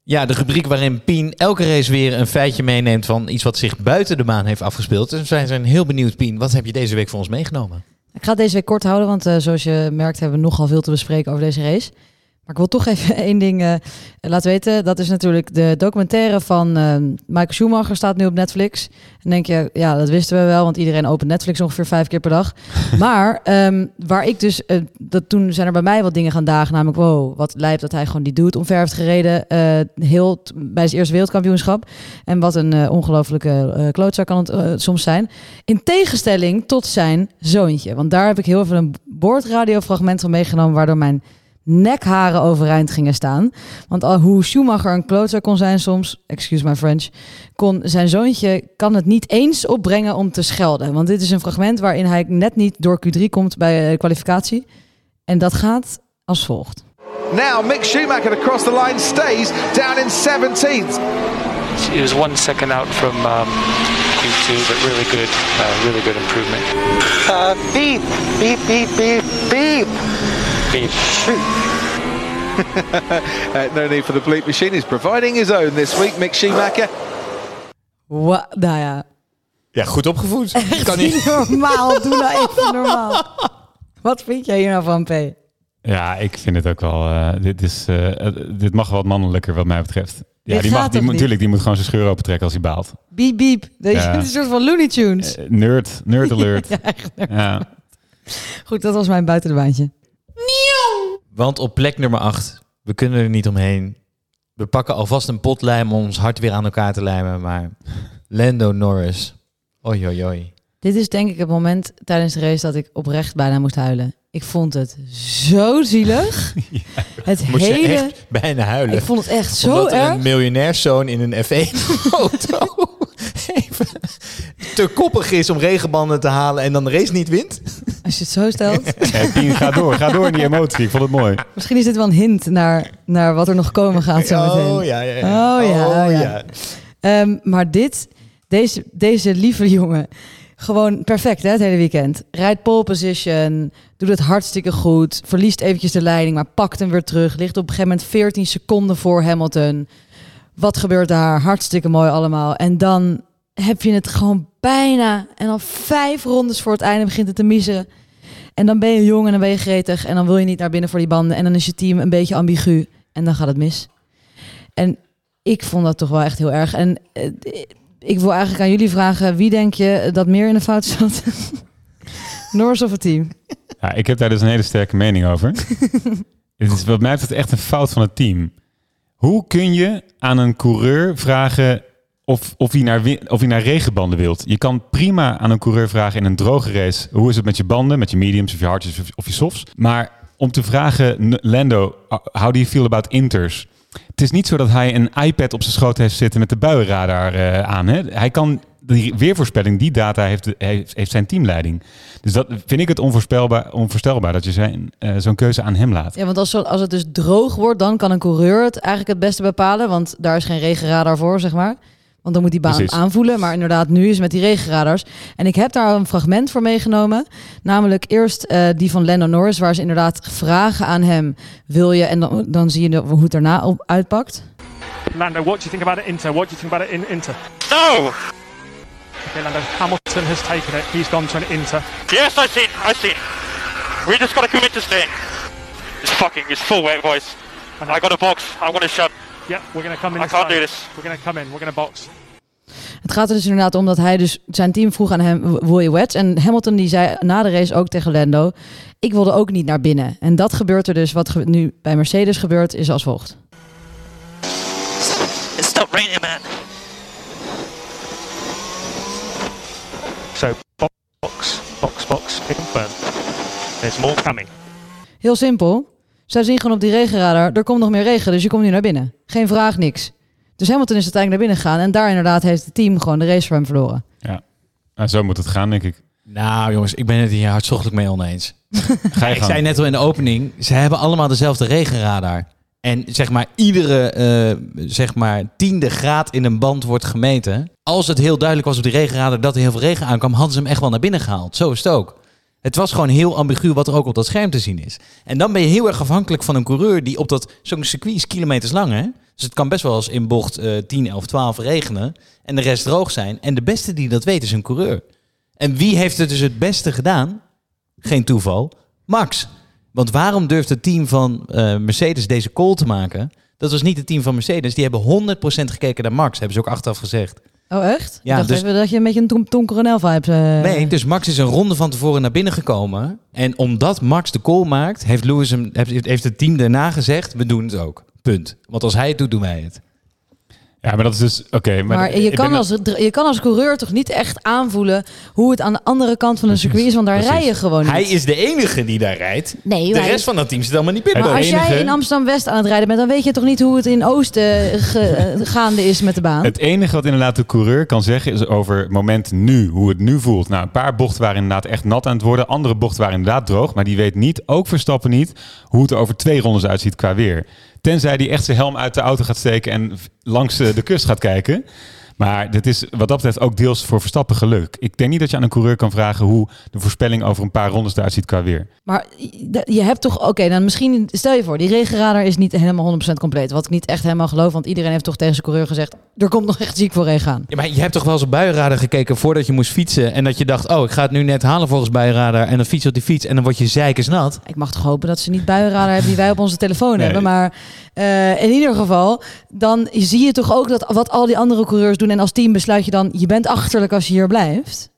Ja, de rubriek waarin Pien elke race weer een feitje meeneemt van iets wat zich buiten de baan heeft afgespeeld. Dus wij zijn heel benieuwd, Pien. Wat heb je deze week voor ons meegenomen? Ik ga het deze week kort houden, want eh, zoals je merkt hebben we nogal veel te bespreken over deze race. Maar ik wil toch even één ding eh, laten weten. Dat is natuurlijk de documentaire van eh, Michael Schumacher staat nu op Netflix. En denk je, ja, dat wisten we wel, want iedereen opent Netflix ongeveer vijf keer per dag. maar ehm, waar ik dus, eh, dat toen zijn er bij mij wat dingen gaan dagen. Namelijk, wow, wat lijp dat hij gewoon die dude omver heeft gereden. eh, heel bij zijn eerste wereldkampioenschap. En wat een ongelofelijke klootzak kan het soms zijn. In tegenstelling tot zijn zoontje. Want daar heb ik heel even een boordradiofragment van meegenomen... waardoor mijn nekharen overeind gingen staan. Want al hoe Schumacher een klootzak kon zijn soms... excuse my French... kon zijn zoontje kan het niet eens opbrengen om te schelden. Want dit is een fragment waarin hij net niet door Q3 komt bij eh, de kwalificatie. En dat gaat als volgt. Now Mick Schumacher across the line stays down in 17th. He was one second out from um, Q2, but really good, uh, really good improvement. Uh, beep, beep, beep, beep, beep. Beep. Uh, no need for the bleep machine. He's providing his own this week, Mick Schumacher. Wa nou ja, Ja, goed opgevoed. Kan niet normaal. Doe nou even normaal. Wat vind jij hier nou van, P? ja, ik vind het ook wel. eh, dit, is, eh, eh, dit mag wat mannelijker, wat mij betreft. Ja, Dit die, mag, die toch moet, niet? tuurlijk, die moet gewoon zijn scheur opentrekken als hij baalt. Beep, beep. Dat Ja. is een soort van Looney Tunes. Eh, nerd, nerd alert. Ja, echt. ja. Goed, dat was mijn buiten baantje. Want op plek nummer 8, we kunnen er niet omheen. We pakken alvast een potlijm om ons hart weer aan elkaar te lijmen. Maar Lando Norris. Oi, oi, oi. Dit is denk ik het moment tijdens de race dat ik oprecht bijna moest huilen. Ik vond het zo zielig. het Moest je hele... echt bijna huilen. Ik vond het echt zo Omdat er erg. een miljonairszoon in een F1-auto even te koppig is om regenbanden te halen en dan de race niet wint. Als je het zo stelt. Pien, ga door. Ga door in die emotie. Ik vond het mooi. Misschien is dit wel een hint naar, naar wat er nog komen gaat zo meteen. Oh ja, ja, ja. Oh ja, oh ja. Ehm, maar dit, deze, deze lieve jongen, gewoon perfect hè, het hele weekend. Rijdt pole position, doet het hartstikke goed, verliest eventjes de leiding, maar pakt hem weer terug. Ligt op een gegeven moment 14 seconden voor Hamilton. Wat gebeurt daar? Hartstikke mooi allemaal. En dan heb je het gewoon bijna. En dan vijf rondes voor het einde begint het te missen. En dan ben je jong en dan ben je gretig. En dan wil je niet naar binnen voor die banden. En dan is je team een beetje ambigu. En dan gaat het mis. En ik vond dat toch wel echt heel erg. En eh, ik wil eigenlijk aan jullie vragen: wie denk je dat meer in de fout zat? Norris of het team? Ja, ik heb daar dus een hele sterke mening over. het is wat mij betreft echt een fout van het team. Hoe kun je aan een coureur vragen of, of, hij naar, of hij naar regenbanden wilt? Je kan prima aan een coureur vragen in een droge race... hoe is het met je banden, met je mediums of je hardjes of, je softs? Maar om te vragen, Lando, uh, how do you feel about inters? Het is niet zo dat hij een iPad op zijn schoot heeft zitten met de buienradar eh, aan. Hè? Hij kan die weervoorspelling, die data heeft, heeft, heeft zijn teamleiding. Dus dat vind ik het onvoorspelbaar, onvoorstelbaar dat je zijn, eh, zo'n keuze aan hem laat. Ja, want als, als het dus droog wordt, dan kan een coureur het eigenlijk het beste bepalen. Want daar is geen regenradar voor, zeg maar. Want dan moet die baan Precies. aanvoelen. Maar inderdaad, nu is het met die regenradars. En ik heb daar een fragment voor meegenomen. Namelijk eerst eh, die van Lando Norris, waar ze inderdaad vragen aan hem: wil je? En dan, dan zie je de- hoe het daarna uitpakt. Lando, what do you think about it Inter? What do you think about it in Inter? No! Hamilton has taken it. He's gone to an Inter. Yes, I see. I see. We just gotta commit to staying. It's fucking. It's full weight, boys. I got a box. I'm gonna shut. Yeah, we're going to come in. I this can't time. do this. We're going to come in. We're going to box. Het gaat er dus inderdaad om dat hij dus zijn team vroeg aan hem: wil je wets? En Hamilton die zei na de race ook tegen Lando: ik wilde ook niet naar binnen. En dat gebeurt er dus. Wat nu bij Mercedes gebeurt, is als volgt. It's stop raining, man. So, box, box, box, confirm. There's more coming. Heel simpel. Zij zien gewoon op die regenradar, er komt nog meer regen, dus je komt nu naar binnen. Geen vraag, niks. Dus Hamilton is uiteindelijk naar binnen gegaan en daar inderdaad heeft het team gewoon de race voor hem verloren. Ja, nou, zo moet het gaan, denk ik. Nou jongens, ik ben het hier hartstochtelijk mee oneens. Ga je Ik gang. zei net al in de opening, ze hebben allemaal dezelfde regenradar. En zeg maar, iedere eh, zeg maar, tiende graad in een band wordt gemeten. Als het heel duidelijk was op die regenradar dat er heel veel regen aankwam, hadden ze hem echt wel naar binnen gehaald. Zo is het ook. Het was gewoon heel ambigu wat er ook op dat scherm te zien is. En dan ben je heel erg afhankelijk van een coureur die op dat zo'n circuit is kilometers lang. Hè? Dus het kan best wel eens in bocht eh 10, 11, 12 regenen en de rest droog zijn. En de beste die dat weet is een coureur. En wie heeft het dus het beste gedaan? Geen toeval. Max. Want waarom durft het team van eh, Mercedes deze call te maken? Dat was niet het team van Mercedes. Die hebben 100% gekeken naar Max. Hebben ze ook achteraf gezegd. Oh, echt? Ja, dacht dus- even dat je een beetje een Tom, Coronel vibe... eh, Nee, dus Max is een ronde van tevoren naar binnen gekomen. En omdat Max de call maakt, heeft, Lewis hem, heeft, heeft het team daarna gezegd: we doen het ook. Punt. Want als hij het doet, doen wij het. Ja, maar dat is dus... Oké, maar, je, kan dan- als, je kan als coureur toch niet echt aanvoelen hoe het aan de andere kant van een circuit is, want daar rij je gewoon niet. Hij is de enige die daar rijdt. Nee, De rest van dat team zit allemaal niet pitbox. Maar als jij in Amsterdam-West aan het rijden bent, dan weet je toch niet hoe het in Oosten eh, ge- gaande is met de baan? Het enige wat inderdaad de coureur kan zeggen is over het moment nu, hoe het nu voelt. Nou, een paar bochten waren inderdaad echt nat aan het worden. Andere bochten waren inderdaad droog. Maar die weet niet, ook Verstappen niet, hoe het er over twee rondes uitziet qua weer. Tenzij hij echt zijn helm uit de auto gaat steken en langs de kust gaat kijken. Maar dit is wat dat betreft ook deels voor Verstappen geluk. Ik denk niet dat je aan een coureur kan vragen hoe de voorspelling over een paar rondes eruit ziet qua weer. Maar je- hebt toch, oké, dan misschien, stel je voor, die regenradar is niet helemaal 100% compleet. Wat ik niet echt helemaal geloof, want iedereen heeft toch tegen zijn coureur gezegd, er komt nog echt ziek voor regen aan. Ja, maar je hebt toch wel eens op buienradar gekeken voordat je moest fietsen. En dat je dacht, oh, ik ga het nu net halen volgens buienradar. En dan fiets je op die fiets en dan word je zeikersnat. Ik mag toch hopen dat ze niet buienradar hebben die wij op onze telefoon Nee. hebben. Maar eh, in ieder geval, dan zie je toch ook dat wat al die andere coureurs doen. En als team besluit je dan, je bent achterlijk als je hier blijft.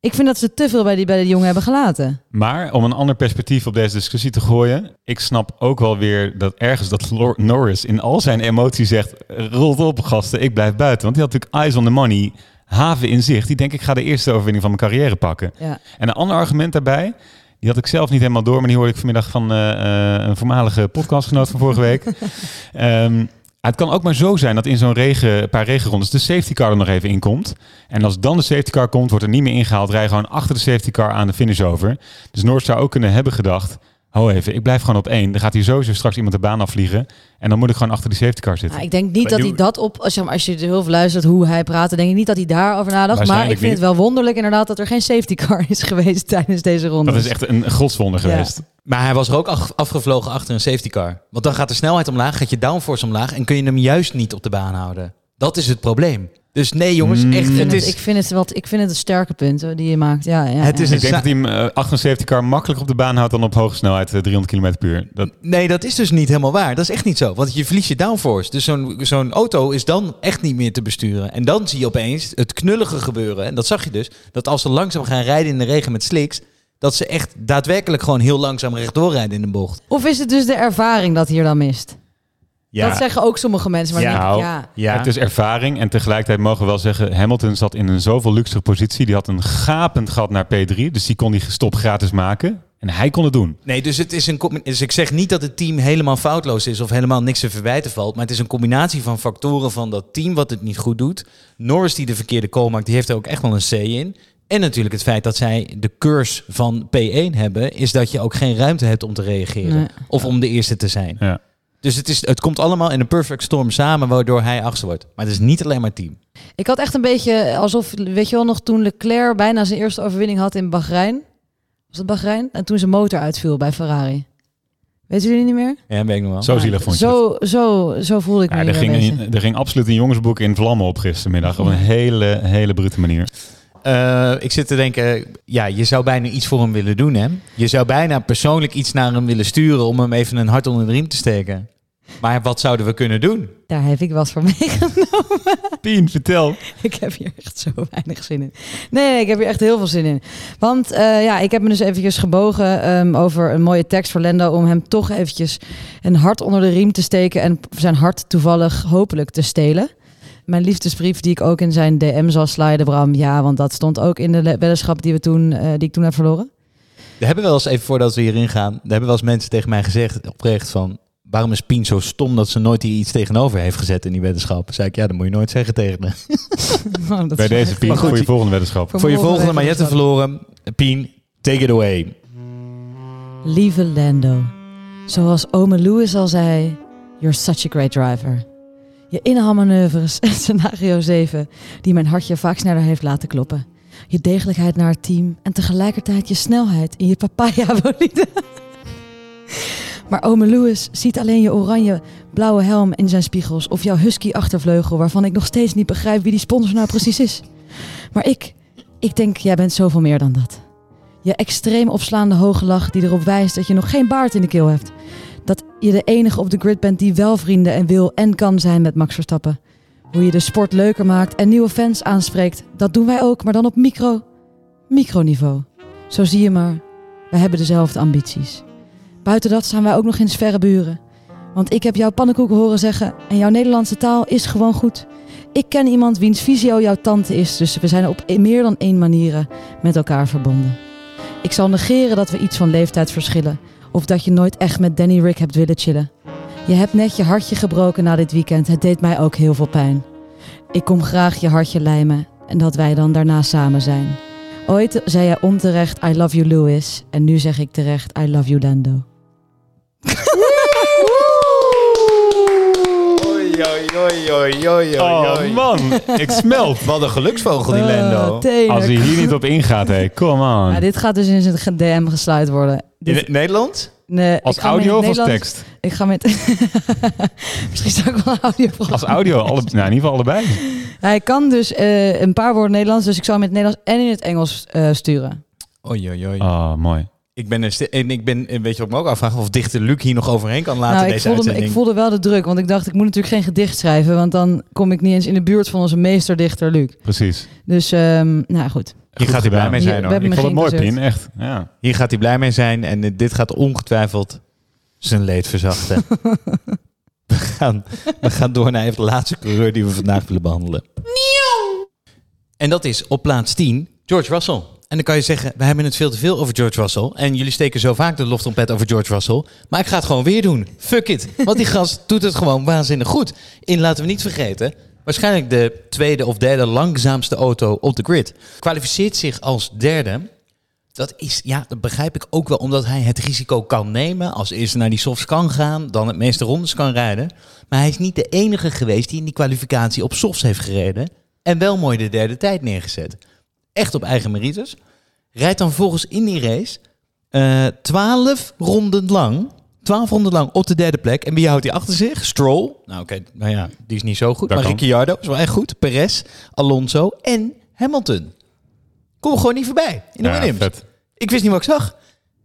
Ik vind dat ze te veel bij die, bij die jongen hebben gelaten. Maar om een ander perspectief op deze discussie te gooien. Ik snap ook wel weer dat ergens dat Lor- Norris in al zijn emotie zegt... Rolt op gasten, ik blijf buiten. Want die had natuurlijk eyes on the money, haven in zicht. Die denkt ik ga de eerste overwinning van mijn carrière pakken. Ja. En een ander argument daarbij... Die had ik zelf niet helemaal door, maar die hoorde ik vanmiddag van eh, eh, een voormalige podcastgenoot van vorige week. Ehm, het kan ook maar zo zijn dat in zo'n regen, paar regenrondes de safety car er nog even in komt. En als dan de safety car komt, wordt er niet meer ingehaald. Rij gewoon achter de safety car aan de finish over. Dus Noord zou ook kunnen hebben gedacht... Ho even, ik blijf gewoon op één. Dan gaat hier sowieso straks iemand de baan afvliegen. En dan moet ik gewoon achter die safety car zitten. Nou, ik denk niet Maar dat hij dat op, als je, als je heel veel luistert hoe hij praatte, denk ik niet dat hij daarover nadacht. Maar ik vind het wel wonderlijk inderdaad dat er geen safety car is geweest tijdens deze ronde. Dat is echt een godswonder Ja. geweest. Maar hij was er ook af- afgevlogen achter een safety car. Want dan gaat de snelheid omlaag, gaat je downforce omlaag en kun je hem juist niet op de baan houden. Dat is het probleem. Dus nee jongens, Mm. echt, Ik vind, het is... ik, vind het wat, ik vind het een sterke punt hoor, die je maakt. Ja, ja, Het is ja. Ik denk dat hij hem eh, car makkelijker op de baan houdt dan op hoge snelheid, eh, 300 km per uur. Dat, Nee, dat is dus niet helemaal waar. Dat is echt niet zo. Want je verliest je downforce. Dus zo'n zo'n auto is dan echt niet meer te besturen. En dan zie je opeens het knullige gebeuren. En dat zag je dus. Dat als ze langzaam gaan rijden in de regen met slicks... dat ze echt daadwerkelijk gewoon heel langzaam rechtdoor rijden in de bocht. Of is het dus de ervaring dat hier dan mist? Dat zeggen ook sommige mensen. Maar Ja. dan denk ik, Nou, ja, Ja. Het is ervaring en tegelijkertijd mogen we wel zeggen... Hamilton zat in een zoveel luxe positie. Die had een gapend gat naar P3. Dus die kon die stop gratis maken. En hij kon het doen. Nee, dus, het is een, dus ik zeg niet dat het team helemaal foutloos is of helemaal niks te verwijten valt. Maar het is een combinatie van factoren van dat team wat het niet goed doet. Norris die de verkeerde call maakt, die heeft er ook echt wel een C in. En natuurlijk het feit dat zij de curse van P1 hebben, is dat je ook geen ruimte hebt om te reageren. Nee. Of om de eerste te zijn. Ja. Dus het, is, het komt allemaal in een perfect storm samen, waardoor hij achtste wordt. Maar het is niet alleen maar team. ik had echt een beetje alsof, weet je wel nog, toen Leclerc bijna zijn eerste overwinning had in Bahrein. Was het Bahrein? En toen zijn motor uitviel bij Ferrari. Weten jullie niet meer? Ja, weet ik nog wel. Zo zielig vond je het. Zo, zo, zo voelde ik me Ja, er, hier ging, er ging absoluut een jongensboek in vlammen op gistermiddag. Op een hele, hele brute manier. Eh, ik zit te denken, ja, je zou bijna iets voor hem willen doen, hè? Je zou bijna persoonlijk iets naar hem willen sturen om hem even een hart onder de riem te steken. Maar wat zouden we kunnen doen? Daar heb ik wat voor meegenomen. Pien, vertel. Ik heb hier echt zo weinig zin in. Nee, nee ik heb hier echt heel veel zin in. Want eh, ja, ik heb me dus eventjes gebogen ehm, over een mooie tekst voor Lendo... om hem toch eventjes een hart onder de riem te steken... en zijn hart toevallig hopelijk te stelen. Mijn liefdesbrief die ik ook in zijn DM zal sliden, Bram. Ja, want dat stond ook in de weddenschap die, we toen, eh, die ik toen heb verloren. Er hebben wel eens, even voordat we hierin gaan, er hebben wel eens mensen tegen mij gezegd, oprecht van, waarom is Pien zo stom dat ze nooit hier iets tegenover heeft gezet in die weddenschap? Zei ik, ja, dat moet je nooit zeggen tegen. Nou, dat Bij deze Pien, goed, voor je volgende weddenschap. Voor Voor je volgende maar je hebt verloren. Pien, take it away. Lieve Lando, zoals ome Louis al zei, you're such a great driver. Je inhaalmanoeuvres en scenario 7, die mijn hartje vaak sneller heeft laten kloppen. Je degelijkheid naar het team en tegelijkertijd je snelheid in je papaya-bolide. Maar ome Louis ziet alleen je oranje-blauwe helm in zijn spiegels of jouw husky-achtervleugel, waarvan ik nog steeds niet begrijp wie die sponsor nou precies is. Maar ik, ik denk, jij bent zoveel meer dan dat. Je extreem opslaande hoge lach die erop wijst dat je nog geen baard in de keel hebt. Dat je de enige op de grid bent die wel vrienden en wil en kan zijn met Max Verstappen. Hoe je de sport leuker maakt en nieuwe fans aanspreekt, dat doen wij ook, maar dan op micro, microniveau. Zo zie je maar, wij hebben dezelfde ambities. Buiten dat zijn wij ook nog eens verre buren. Want ik heb jouw pannenkoeken horen zeggen en jouw Nederlandse taal is gewoon goed. Ik ken iemand wiens visio jouw tante is, dus we zijn op meer dan één manieren met elkaar verbonden. Ik zal negeren dat we iets van leeftijd verschillen. Of dat je nooit echt met Danny Rick hebt willen chillen. Je hebt net je hartje gebroken na dit weekend. Het deed mij ook heel veel pijn. Ik kom graag je hartje lijmen en dat wij dan daarna samen zijn. Ooit zei jij onterecht I love you Louis. En nu zeg ik terecht I love you Lando. Oei, oei, oei, oei, oei, Oh man, ik smelt. Wat een geluksvogel die Lando. Eh. Als hij hier niet op ingaat, hé, come on. Ja, dit gaat dus in zijn DM gesluit worden. In Dit- het Nederland? nee, Als ik ga hem in audio het of als Nederlands- tekst? Ik ga met... Misschien zou ik wel een audio Als audio, alle, nou, in ieder geval allebei. Hij kan dus eh, een paar woorden Nederlands, dus ik zal hem in het Nederlands en in het Engels eh, sturen. Oei, oei, oei. Oh, mooi. Ik ben, en ik ben, en weet je wat ik me ook afvraag? Of dichter Luc hier nog overheen kan laten nou, ik deze voelde, uitzending. ik voelde wel de druk, want ik dacht ik moet natuurlijk geen gedicht schrijven, want dan kom ik niet eens in de buurt van onze meesterdichter Luc. Precies. Dus, ehm, nou goed. Hier gaat hij blij mee zijn Hier- hoor. we hebben Ik vond het mooi. Pien. Echt. Ja. Hier gaat hij blij mee zijn en eh, dit gaat ongetwijfeld zijn leed verzachten. we, gaan, we gaan door naar even de laatste coureur die we vandaag willen behandelen. En dat is op plaats 10 George Russell. En dan kan je zeggen, we hebben het veel te veel over George Russell. En jullie steken zo vaak de loftrompet over George Russell. Maar ik ga het gewoon weer doen. Fuck it. Want die gast doet het gewoon waanzinnig goed. In, laten we niet vergeten, waarschijnlijk de tweede of derde langzaamste auto op de grid. Kwalificeert zich als derde. Dat is, ja, dat begrijp ik ook wel, omdat hij het risico kan nemen. Als eerste naar die softs kan gaan, dan het meeste rondes kan rijden. Maar hij is niet de enige geweest die in die kwalificatie op softs heeft gereden. En wel mooi de derde tijd neergezet. Echt op eigen merites. Rijdt dan volgens in die race eh 12 ronden lang. 12 ronden lang op de derde plek. En wie houdt hij achter zich? Stroll. Nou oké, nou ja, die is niet zo goed. Dat maar kan. Ricciardo is wel echt goed. Perez, Alonso en Hamilton. Kom gewoon niet voorbij in de Ja, Williams. vet. Ik wist niet wat ik zag.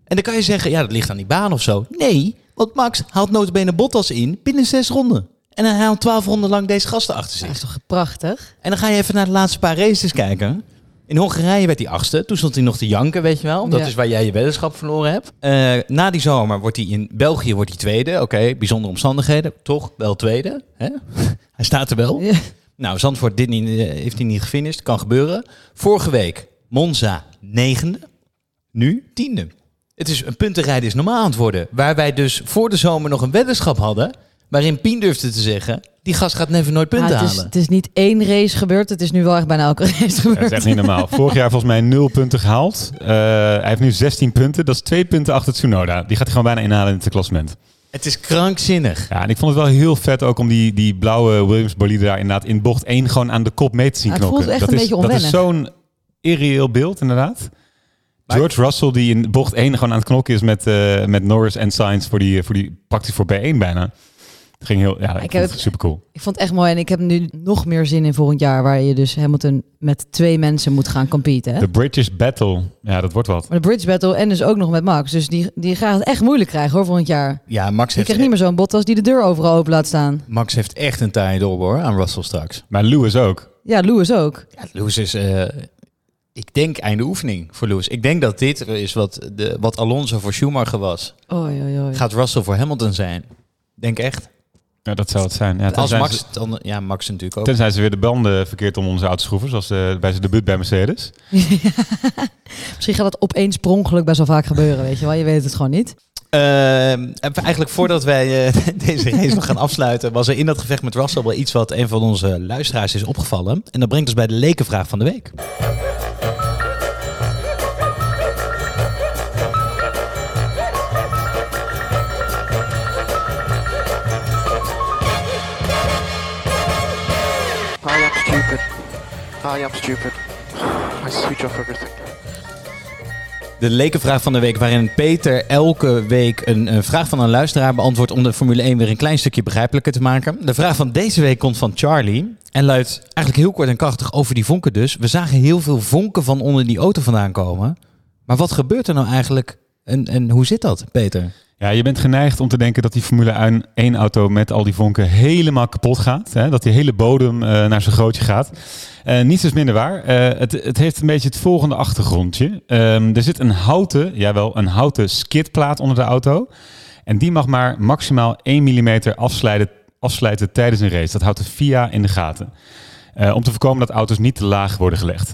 En dan kan je zeggen, ja, dat ligt aan die baan of zo. Nee, want Max haalt notabene Bottas in binnen zes ronden. En dan haalt 12 ronden lang deze gasten achter Dat is zich. toch prachtig? En dan ga je even naar de laatste paar races kijken. In Hongarije werd hij achtste. Toen stond hij nog te janken, weet je wel. Dat Ja. is waar jij je weddenschap verloren hebt. Eh, na die zomer wordt hij in België wordt hij tweede. Oké, bijzondere omstandigheden. Toch wel tweede. Hè? hij staat er wel. Ja. Nou, Zandvoort dit niet, eh, heeft hij niet gefinished. Kan gebeuren. Vorige week Monza negende. Nu tiende. Het is een puntenrijden is normaal aan het worden. Waar wij dus voor de zomer nog een weddenschap hadden. Waarin Pien durfde te zeggen. Die gast gaat never nooit punten Ah, het, is, halen. het is niet één race gebeurd. Het is nu wel echt bijna elke race Ja, gebeurd. dat is echt niet normaal. Vorig jaar volgens mij 0 punten gehaald. Eh, hij heeft nu 16 punten. Dat is twee punten achter Tsunoda. Die gaat hij gewoon bijna inhalen in het klassement. Het is krankzinnig. Ja, en ik vond het wel heel vet ook om die, die blauwe Williams bolide daar inderdaad in bocht 1 gewoon aan de kop mee te zien Ja, het knokken. voelt echt dat een is, beetje Dat is zo'n irreëel beeld inderdaad. George Russell die in bocht 1 gewoon aan het knokken is met, eh, met Norris en Sainz voor die, voor die praktisch voor B1 bijna. Het ging heel, ja, ik, heb het het- super cool. Ik vond het echt mooi. En ik heb nu nog meer zin in volgend jaar. Waar je dus Hamilton met twee mensen moet gaan competen. Hè? De British Battle, ja, dat wordt wat. Maar de Bridge Battle en dus ook nog met Max. Dus die, die gaat het echt moeilijk krijgen hoor volgend jaar. Ja, Max Je heeft, krijgt niet meer zo'n Bottas die de deur overal open laat staan. Max heeft echt een taaie door hoor aan Russell straks. Maar Lewis ook. Ja, Lewis ook. Ja, Lewis is, eh, ik denk, einde oefening voor Lewis. Ik denk dat dit is wat, de, wat Alonso voor Schumacher was. Oei, oei, oei. Gaat Russell voor Hamilton zijn? Denk echt. Ja, dat zou het zijn. Ja, Als tenzij Max, ze- dan, ja, Max natuurlijk ook. Tenzij ze weer de banden verkeerd om onze auto schroeven, zoals eh, bij zijn debuut bij Mercedes. Misschien gaat dat opeens per ongeluk best wel vaak gebeuren, weet je wel. Je weet het gewoon niet. Ehm, en eigenlijk voordat wij eh, deze race nog gaan afsluiten, was er in dat gevecht met Russell wel iets wat een van onze luisteraars is opgevallen. En dat brengt ons bij de lekenvraag van de week. I am stupid. I switch off everything. De lekenvraag van de week, waarin Peter elke week een, vraag van een luisteraar beantwoordt om de Formule 1 weer een klein stukje begrijpelijker te maken. De vraag van deze week komt van Charlie en luidt eigenlijk heel kort en krachtig over die vonken dus. We zagen heel veel vonken van onder die auto vandaan komen. Maar wat gebeurt er nou eigenlijk en, en hoe zit dat, Peter? Ja, je bent geneigd om te denken dat die Formule 1 auto met al die vonken helemaal kapot gaat. Hè? Dat die hele bodem eh, naar zijn grootje gaat. Eh niets is minder waar. Eh, het, het heeft een beetje het volgende achtergrondje. Ehm, er zit een houten, jawel, een houten skidplaat onder de auto. En die mag maar maximaal 1 mm afslijten, afslijten tijdens een race. Dat houdt de FIA in de gaten. Om te voorkomen dat auto's niet te laag worden gelegd.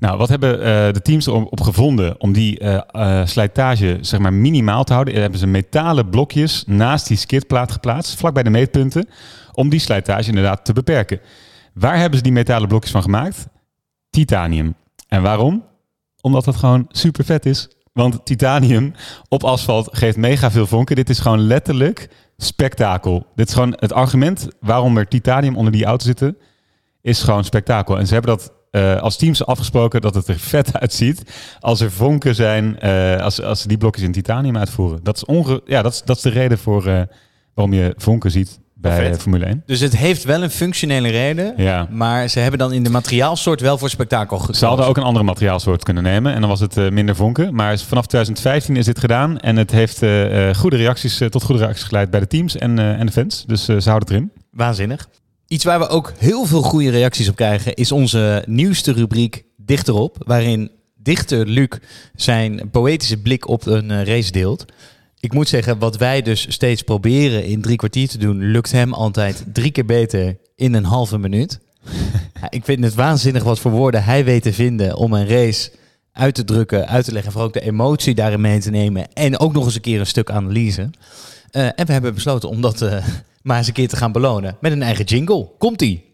Nou, wat hebben eh, de teams erop op gevonden om die eh, eh, slijtage zeg maar, minimaal te houden? Eh, hebben ze metalen blokjes naast die skidplaat geplaatst, vlakbij de meetpunten, om die slijtage inderdaad te beperken. Waar hebben ze die metalen blokjes van gemaakt? Titanium. En waarom? Omdat het gewoon super vet is. Want titanium op asfalt geeft mega veel vonken. Dit is gewoon letterlijk spektakel. Dit is gewoon het argument waarom er titanium onder die auto zitten, is gewoon spektakel. En ze hebben dat eh, als teams afgesproken dat het er vet uitziet als er vonken zijn, eh, als, als ze die blokjes in titanium uitvoeren. Dat is, onge ja, dat is, dat is de reden voor eh, waarom je vonken ziet bij Formule 1. Dus het heeft wel een functionele reden, Ja. maar ze hebben dan in de materiaalsoort wel voor spektakel gekozen. Ze hadden ook een andere materiaalsoort kunnen nemen en dan was het minder vonken. Maar vanaf 2015 is dit gedaan en het heeft goede reacties, tot goede reacties geleid bij de teams en, en de fans. Dus ze houden het erin. Waanzinnig. Iets waar we ook heel veel goede reacties op krijgen is onze nieuwste rubriek Dichterop, waarin dichter Luc zijn poëtische blik op een eh, race deelt. Ik moet zeggen, wat wij dus steeds proberen in drie kwartier te doen, lukt hem altijd drie keer beter in een halve minuut. Ja, ik vind het waanzinnig wat voor woorden hij weet te vinden om een race uit te drukken, uit te leggen, vooral ook de emotie daarin mee te nemen en ook nog eens een keer een stuk analyse. Eh, en we hebben besloten om dat eh, maar eens een keer te gaan belonen met een eigen jingle. Komt-ie!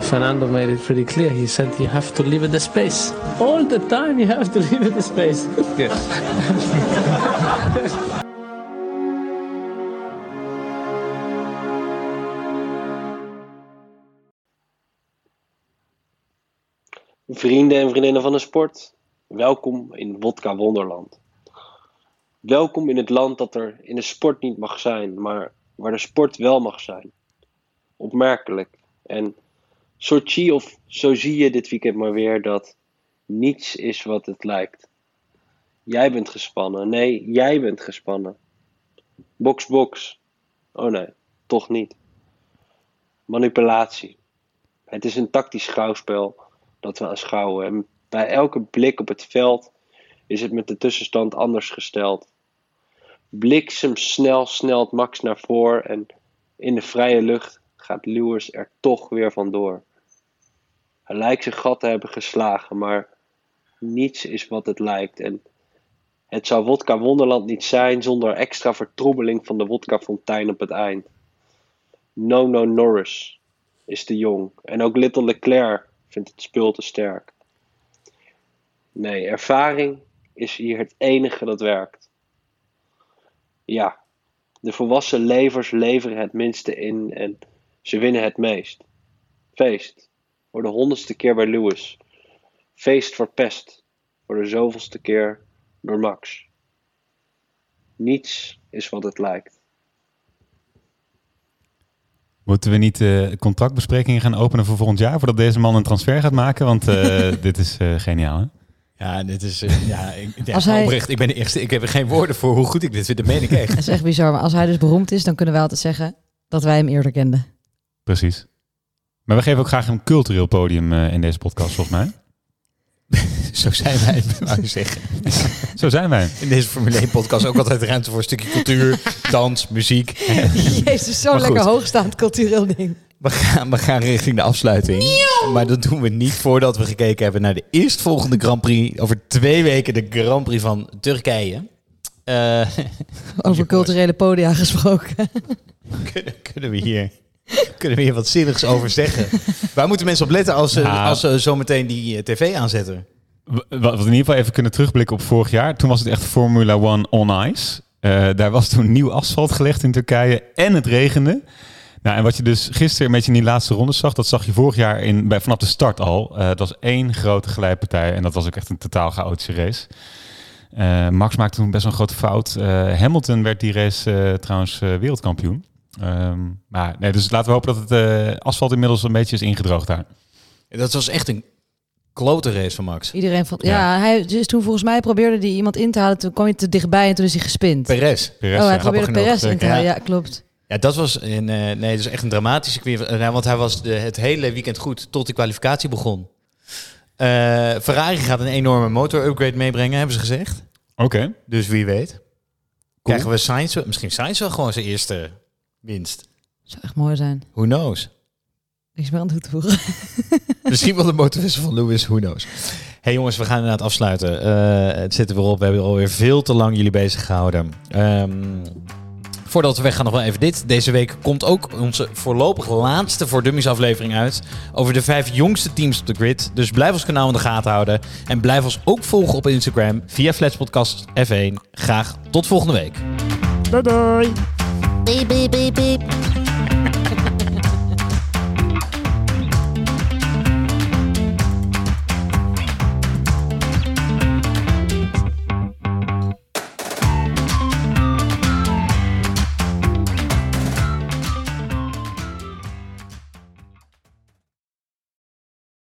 Fernando made it pretty clear. He said you have to leave it the space. All the time you have to leave it the space. Yes. Vrienden en vriendinnen van de sport, welkom in Wodka Wonderland. Welkom in het land dat er in de sport niet mag zijn, maar waar de sport wel mag zijn. Opmerkelijk. En Sochi of zo zie je dit weekend maar weer dat niets is wat het lijkt. Jij bent gespannen. Nee, jij bent gespannen. Box, box. Oh nee, toch niet. Manipulatie. Het is een tactisch schouwspel dat we aanschouwen. En bij elke blik op het veld is het met de tussenstand anders gesteld. Bliksemsnel snelt Max naar voren en in de vrije lucht gaat Lewis er toch weer vandoor. Hij lijkt zijn gat te hebben geslagen, maar niets is wat het lijkt. En het zou Wodka Wonderland niet zijn zonder extra vertroebeling van de wodka fontein op het eind. No No Norris is te jong en ook Little Leclerc vindt het spul te sterk. Nee, ervaring is hier het enige dat werkt. Ja, de volwassen levers leveren het minste in en ze winnen het meest. Feest. Voor de honderdste keer bij Lewis. Feest voor Pest. Voor de zoveelste keer door Max. Niets is wat het lijkt. Moeten we niet eh, contractbesprekingen gaan openen voor volgend jaar voordat deze man een transfer gaat maken? Want eh, dit is eh, geniaal, hè? Ja, dit is. eh, ja, ik, ja, Als hij- oprecht, ik ben de eerste. Ik heb er geen woorden voor hoe goed ik dit vind. Dat meen ik echt. Dat is echt bizar. Maar als hij dus beroemd is, dan kunnen wij altijd zeggen dat wij hem eerder kenden. Precies. Maar we geven ook graag een cultureel podium eh, in deze podcast, volgens mij. Zo zijn wij, wou je zeggen. Zo zijn wij. In deze Formule 1 podcast ook altijd ruimte voor een stukje cultuur, dans, muziek. Jezus, zo'n lekker hoogstaand cultureel ding. We gaan, we gaan richting de afsluiting. Maar dat doen we niet voordat we gekeken hebben naar de eerstvolgende Grand Prix. Over twee weken de Grand Prix van Turkije. Eh, Over culturele podia gesproken. kunnen, kunnen, we hier, kunnen we hier wat zinnigs over zeggen? Waar moeten mensen op letten als ze, Nou. als ze zometeen die eh, tv aanzetten? Wat we in ieder geval even kunnen terugblikken op vorig jaar. Toen was het echt Formula One on ice. Eh, daar was toen nieuw asfalt gelegd in Turkije en het regende. Nou, en wat je dus gisteren een beetje in die laatste ronde zag, dat zag je vorig jaar in, bij, vanaf de start al. Eh, het was één grote glijpartij en dat was ook echt een totaal chaotische race. Eh, Max maakte toen best wel een grote fout. Eh, Hamilton werd die race eh, trouwens eh, wereldkampioen. Ehm, maar nee, dus laten we hopen dat het eh, asfalt inmiddels een beetje is ingedroogd daar. Dat was echt een klote race van Max. Iedereen vond... Ja, hij is toen volgens mij probeerde hij iemand in te halen. Toen kwam je te dichtbij en toen is hij gespind. Perez. Perez, oh, hij ja. probeerde Perez in te ja. halen. Ja, klopt. Ja, dat was een, eh, nee, dat is echt een dramatische circuit. Eh, nou, want hij was de, het hele weekend goed tot de kwalificatie begon. Eh, Ferrari gaat een enorme motor-upgrade meebrengen, hebben ze gezegd. Oké. Dus wie weet. Krijgen we Sainz, misschien Sainz wel gewoon zijn eerste winst. Zou echt mooi zijn. Who knows? Niks meer aan toe te voegen. Misschien wel de motorwissel van Lewis, who knows. hey jongens, we gaan inderdaad afsluiten. Eh, het zit er weer op. We hebben alweer veel te lang jullie bezig gehouden. Ehm, voordat we weggaan nog wel even dit. Deze week komt ook onze voorlopig laatste voor Dummies aflevering uit. Over de vijf jongste teams op de grid. Dus blijf ons kanaal in de gaten houden. En blijf ons ook volgen op Instagram via Flatspodcast F1. Graag tot volgende week. Doei doei. Beep, beep, beep, beep.